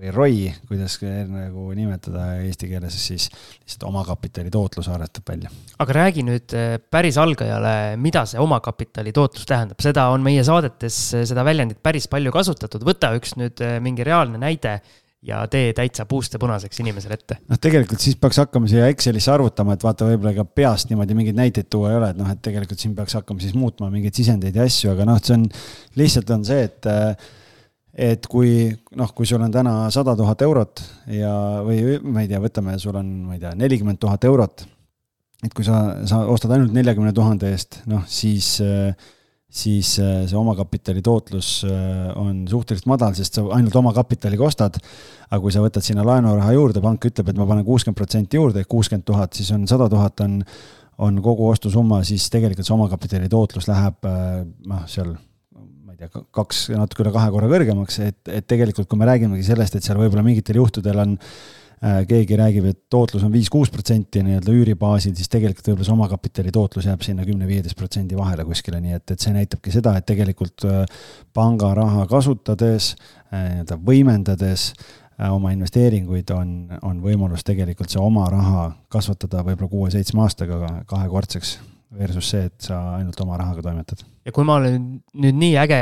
või ROI, kuidas nagu nimetada eesti keeles, siis lihtsalt omakapitali tootlus arvatab välja. aga räägi nüüd eh, päris algajale, mida see omakapitali tootlus tähendab, seda on meie saadetes, eh, seda väljendit päris palju kasutatud, võta üks nüüd eh, mingi reaalne näide ja tee täitsa puust ja punaseks inimesele ette. noh, tegelikult siis peaks hakkama siia Excelisse arvutama, et vaata, võib-olla ega peast niimoodi mingeid näiteid tuua ei ole, et noh, et tegelikult siin peaks hakkama siis muutma mingeid sisendeid ja asju, aga noh, see on, lihtsalt on see, et et kui noh, kui sul on täna sada tuhat eurot ja, või ma ei tea, võtame, sul on, ma ei tea, nelikümmend tuhat eurot. et kui sa, sa ostad ainult neljakümne tuhande eest, noh siis, siis see omakapitali tootlus on suhteliselt madal, sest sa ainult omakapitaliga ostad. aga kui sa võtad sinna laenuraha juurde, pank ütleb, et ma panen kuuskümmend protsenti juurde, ehk kuuskümmend tuhat, siis on sada tuhat on, on kogu ostusumma, siis tegelikult see omakapitali tootlus läheb noh, seal tea, kaks, natuke üle kahe korra kõrgemaks, et, et tegelikult kui me räägimegi sellest, et seal võib-olla mingitel juhtudel on äh, keegi räägib, et tootlus on viis-kuus protsenti nii-öelda üüribaasil, siis tegelikult võib-olla see omakapitali tootlus jääb sinna kümne-viieteist protsendi vahele kuskile, nii et, et see näitabki seda, et tegelikult äh, pangaraha kasutades äh,, nii-öelda võimendades oma investeeringuid on, on võimalus tegelikult see oma raha kasvatada võib-olla kuue-seitsme aastaga kahekordseks versus see, et sa ainult oma rahaga toimetad. ja kui ma olen nüüd nii äge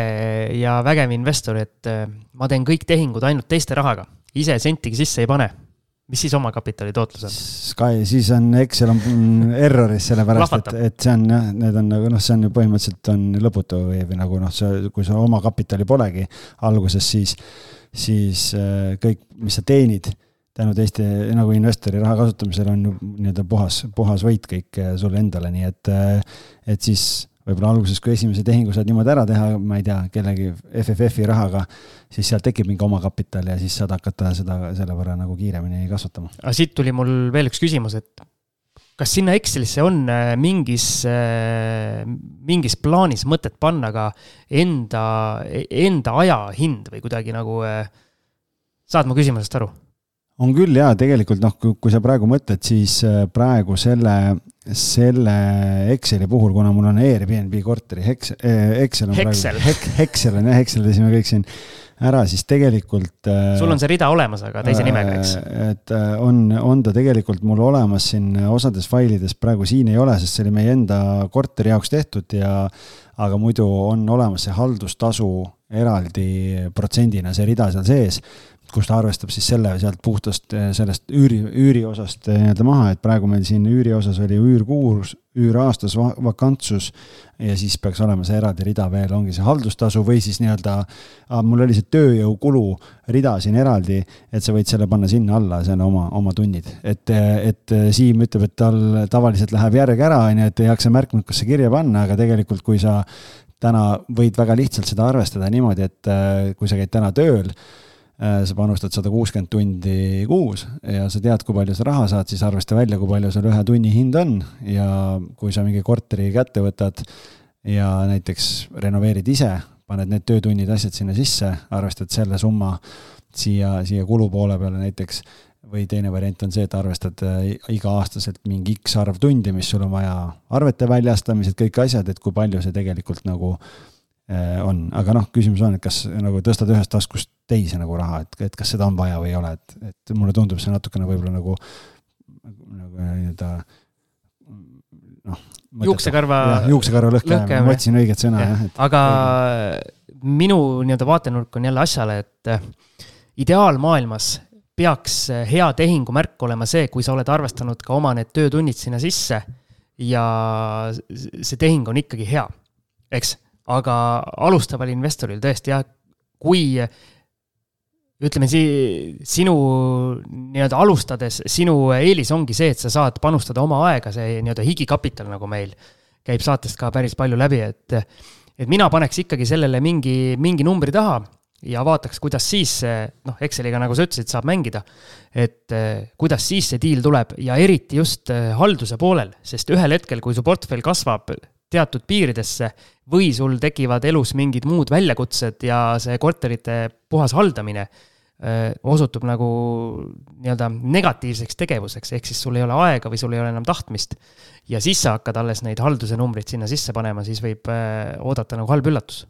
ja vägev investor, et äh, ma teen kõik tehingud ainult teiste rahaga, ise sentigi sisse ei pane, mis siis omakapitali tootlus on? Sky, siis on Excel on erroris, sellepärast et, et see on jah, need on nagu noh, see on ju põhimõtteliselt on lõputu või, või nagu noh, see, kui sul omakapitali polegi alguses, siis, siis äh, kõik, mis sa teenid tänu teiste nagu investori raha kasutamisele on ju nii-öelda puhas, puhas võit kõik eh, sulle endale, nii et, eh, et siis võib-olla alguses, kui esimese tehingu saad niimoodi ära teha, ma ei tea, kellegi FFF-i rahaga, siis sealt tekib mingi omakapital ja siis saad hakata seda selle võrra nagu kiiremini kasvatama. aga siit tuli mul veel üks küsimus, et kas sinna Excelisse on eh, mingis, mingis plaanis mõtet panna ka enda, enda aja hind või kuidagi nagu, saad mu küsimusest aru? On küll jaa, tegelikult noh, kui sa praegu mõtled, siis äh, praegu selle, selle Exceli puhul, kuna mul on Airbnb korteri Excel, Excel on Excel. praegu, Excel on jah, Exceldasime kõik siin ära, siis tegelikult. Äh, sul on see rida olemas, aga teise nimega, eks? Äh, et on, on ta tegelikult mul olemas siin osades failides, praegu siin ei ole, sest see oli meie enda korteri jaoks tehtud ja aga muidu on olemas see haldustasu eraldi protsendina, see rida seal sees kus ta arvestab siis selle sealt puhtast eh, sellest üüri, üüriosast eh, nii-öelda maha, et praegu meil siin üüriosas oli üürkuus, üüraastas vakantsus ja siis peaks olema see eraldi rida veel, ongi see haldustasu või siis nii-öelda, mul oli see tööjõukulu rida siin eraldi, et sa võid selle panna sinna alla, see on oma, oma tunnid. et, et Siim ütleb, et tal tavaliselt läheb järg ära, on ju, et ei jaksa märkmikusse kirja panna, aga tegelikult kui sa täna võid väga lihtsalt seda arvestada niimoodi, et eh, kui sa käid täna tööl sa panustad sada kuuskümmend tundi kuus ja sa tead, kui palju sa raha saad, siis arvesta välja, kui palju sul ühe tunni hind on. Ja kui sa mingi korteri kätte võtad ja näiteks renoveerid ise, paned need töötunnid, asjad sinna sisse, arvestad selle summa siia, siia kulupoole peale näiteks, või teine variant on see, et arvestad äh, iga-aastaselt mingi X arv tundi, mis sul on vaja arvete väljastamised, kõik asjad, et kui palju see tegelikult nagu äh, on, aga noh, küsimus on, et kas nagu tõstad ühest taskust teise nagu raha, et, et kas seda on vaja või ei ole, et, et mulle tundub see natukene võib-olla nagu, nagu nii-öelda noh. juuksekarva. juuksekarva lõhkeajamine, ma otsin õiget sõna jah ja.. aga minu nii-öelda vaatenurk on jälle asjale, et äh, ideaalmaailmas peaks hea tehingumärk olema see, kui sa oled arvestanud ka oma need töötunnid sinna sisse ja see tehing on ikkagi hea, eks. aga alustaval investoril tõesti jah, kui ütleme si-, sinu nii-öelda alustades, sinu eelis ongi see, et sa saad panustada oma aega, see nii-öelda higikapital, nagu meil käib saatest ka päris palju läbi, et et mina paneks ikkagi sellele mingi, mingi numbri taha ja vaataks, kuidas siis noh, Exceliga, nagu sa ütlesid, saab mängida. et kuidas siis see diil tuleb ja eriti just halduse poolel, sest ühel hetkel, kui su portfell kasvab teatud piiridesse või sul tekivad elus mingid muud väljakutsed ja see korterite puhas haldamine öö, osutub nagu nii-öelda negatiivseks tegevuseks, ehk siis sul ei ole aega või sul ei ole enam tahtmist. ja siis sa hakkad alles neid halduse numbreid sinna sisse panema, siis võib öö, oodata nagu halb üllatus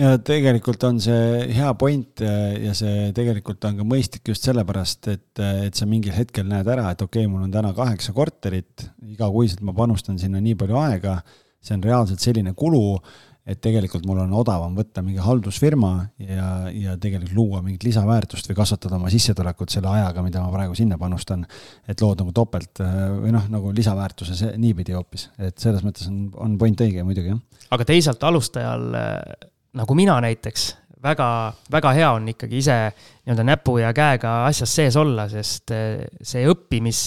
ja tegelikult on see hea point ja see tegelikult on ka mõistlik just sellepärast, et, et sa mingil hetkel näed ära, et okei okay,, mul on täna kaheksa korterit, igakuiselt ma panustan sinna nii palju aega see on reaalselt selline kulu, et tegelikult mul on odavam võtta mingi haldusfirma ja, ja tegelikult luua mingit lisaväärtust või kasvatada oma sissetulekut selle ajaga, mida ma praegu sinna panustan. et lood nagu topelt või noh, nagu lisaväärtuse niipidi hoopis, et selles mõttes on, on point õige muidugi, jah. aga teisalt alustajal nagu mina näiteks väga, väga hea on ikkagi ise nii-öelda näpu ja käega asjas sees olla, sest eh, see õppimis,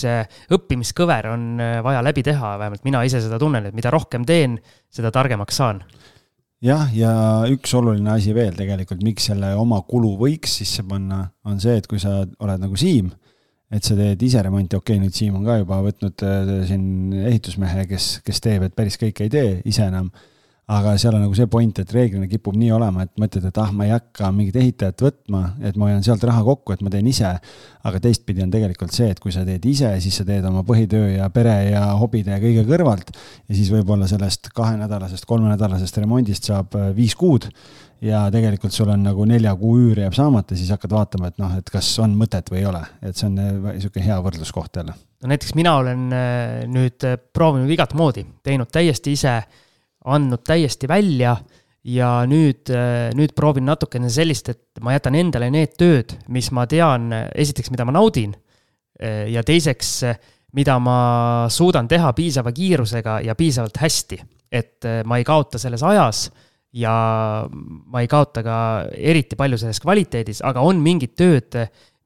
õppimiskõver on eh, vaja läbi teha, vähemalt mina ise seda tunnen, et mida rohkem teen, seda targemaks saan. Jah, ja üks oluline asi veel tegelikult, miks selle oma kulu võiks sisse panna, on see, et kui sa oled nagu Siim, et sa teed ise remonti, okei okay,, nüüd Siim on ka juba võtnud eh, siin ehitusmehe, kes, kes teeb, et päris kõike ei tee ise enam aga seal on nagu see point, et reeglina kipub nii olema, et mõtled, et ah, ma ei hakka mingit ehitajat võtma, et ma hoian sealt raha kokku, et ma teen ise. aga teistpidi on tegelikult see, et kui sa teed ise, siis sa teed oma põhitöö ja pere ja hobide ja kõige kõrvalt. ja siis võib-olla sellest kahenädalasest, kolmenädalasest remondist saab äh, viis kuud. ja tegelikult sul on nagu nelja kuu üür jääb saamata, siis hakkad vaatama, et noh, et kas on mõtet või ei ole, et see on äh, hea võrdluskoht jälle. no näiteks mina olen äh, nüüd proovinud igat moodi, teinud täiesti ise andnud täiesti välja ja nüüd, nüüd proovin natukene sellist, et ma jätan endale need tööd, mis ma tean, esiteks, mida ma naudin, ja teiseks, mida ma suudan teha piisava kiirusega ja piisavalt hästi. et ma ei kaota selles ajas ja ma ei kaota ka eriti palju selles kvaliteedis, aga on mingid tööd,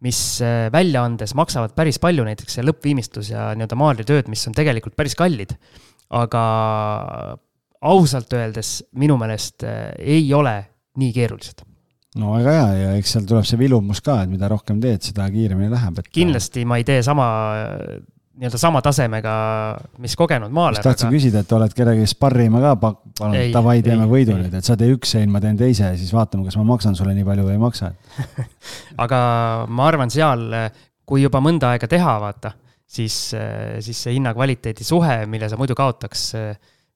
mis välja andes maksavad päris palju, näiteks see lõppviimistlus ja nii-öelda maalritööd, mis on tegelikult päris kallid. aga ausalt öeldes minu meelest äh, ei ole nii keerulised no väga hea ja eks seal tuleb see vilumus ka, et mida rohkem teed, seda kiiremini läheb, et. kindlasti ma ei tee sama, nii-öelda sama tasemega, mis kogenud maaler. tahtsin aga... küsida, et oled kellegi sparrima ka pannud, davai, teeme võidu nüüd, et sa tee üks sein, ma teen teise ja siis vaatame, kas ma maksan sulle nii palju või ei maksa aga ma arvan, seal, kui juba mõnda aega teha, vaata, siis, siis see hinna-kvaliteedi suhe, mille sa muidu kaotaks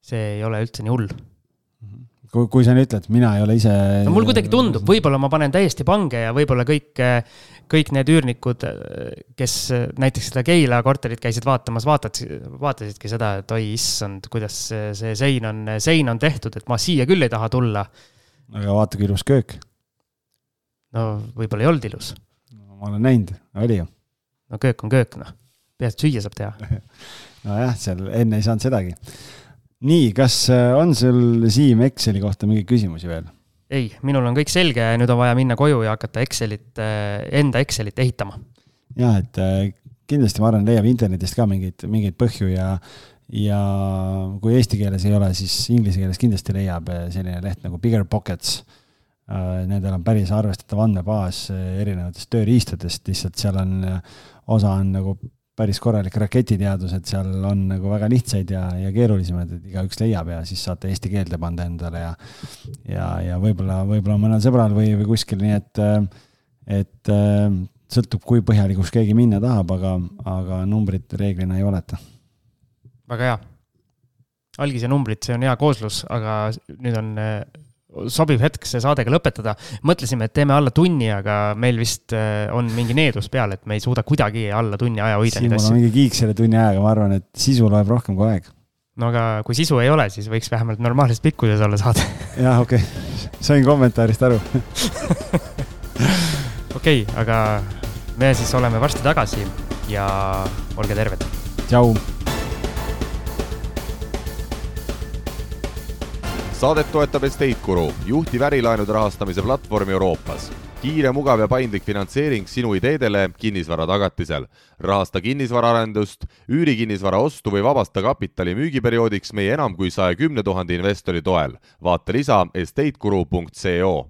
see ei ole üldse nii hull kui, kui sa nüüd ütled, mina ei ole ise. no mul kuidagi tundub, võib-olla ma panen täiesti pange ja võib-olla kõik, kõik need üürnikud, kes näiteks seda Keila korterit käisid vaatamas, vaatad, vaatasidki seda, et oi issand, kuidas see sein on, sein on tehtud, et ma siia küll ei taha tulla. aga vaata, kui ilus köök. no võib-olla ei olnud ilus no,. ma olen näinud, oli ju. no köök on köök, noh. peaasi, et süüa saab teha nojah, seal enne ei saanud sedagi nii, kas äh, on sul, Siim, Exceli kohta mingeid küsimusi veel? ei, minul on kõik selge, nüüd on vaja minna koju ja hakata Excelit, äh, enda Excelit ehitama. ja, et äh, kindlasti ma arvan, leiab internetist ka mingeid, mingeid põhju ja ja kui eesti keeles ei ole, siis inglise keeles kindlasti leiab selline leht nagu Bigger Pockets. Nendel on päris arvestatav andmebaas erinevatest tööriistadest, lihtsalt seal on, osa on nagu päris korralik raketiteadus, et seal on nagu väga lihtsaid ja, ja keerulisemaid, et igaüks leiab ja siis saate eesti keelde panna endale ja ja, ja võib-olla, võib-olla mõnel sõbral või, või kuskil, nii et, et sõltub, kui põhjalikuks keegi minna tahab, aga, aga numbrit reeglina ei oleta. väga hea. algis ja numbrid, see on hea kooslus, aga nüüd on sobiv hetk see saade ka lõpetada. mõtlesime, et teeme alla tunni, aga meil vist äh, on mingi needus peal, et me ei suuda kuidagi alla tunni aja hoida. Siimul on mingi kiik selle tunni ajaga, ma arvan, et sisu loeb rohkem kui aeg. no aga kui sisu ei ole, siis võiks vähemalt normaalses pikkuses olla saade. jah, okei okay., sain kommentaarist aru okei aga me siis oleme varsti tagasi ja olge terved. tšau. Saadet toetab Estate Guru, juhtiv ärilaenude rahastamise platvorm Euroopas kiire, mugav ja paindlik finantseering sinu ideedele kinnisvara tagatisel. rahasta kinnisvaraarendust, üürikinnisvara ostu või vabasta kapitali müügiperioodiks meie enam kui saja kümne tuhande investori toel. vaata lisa estateguru.co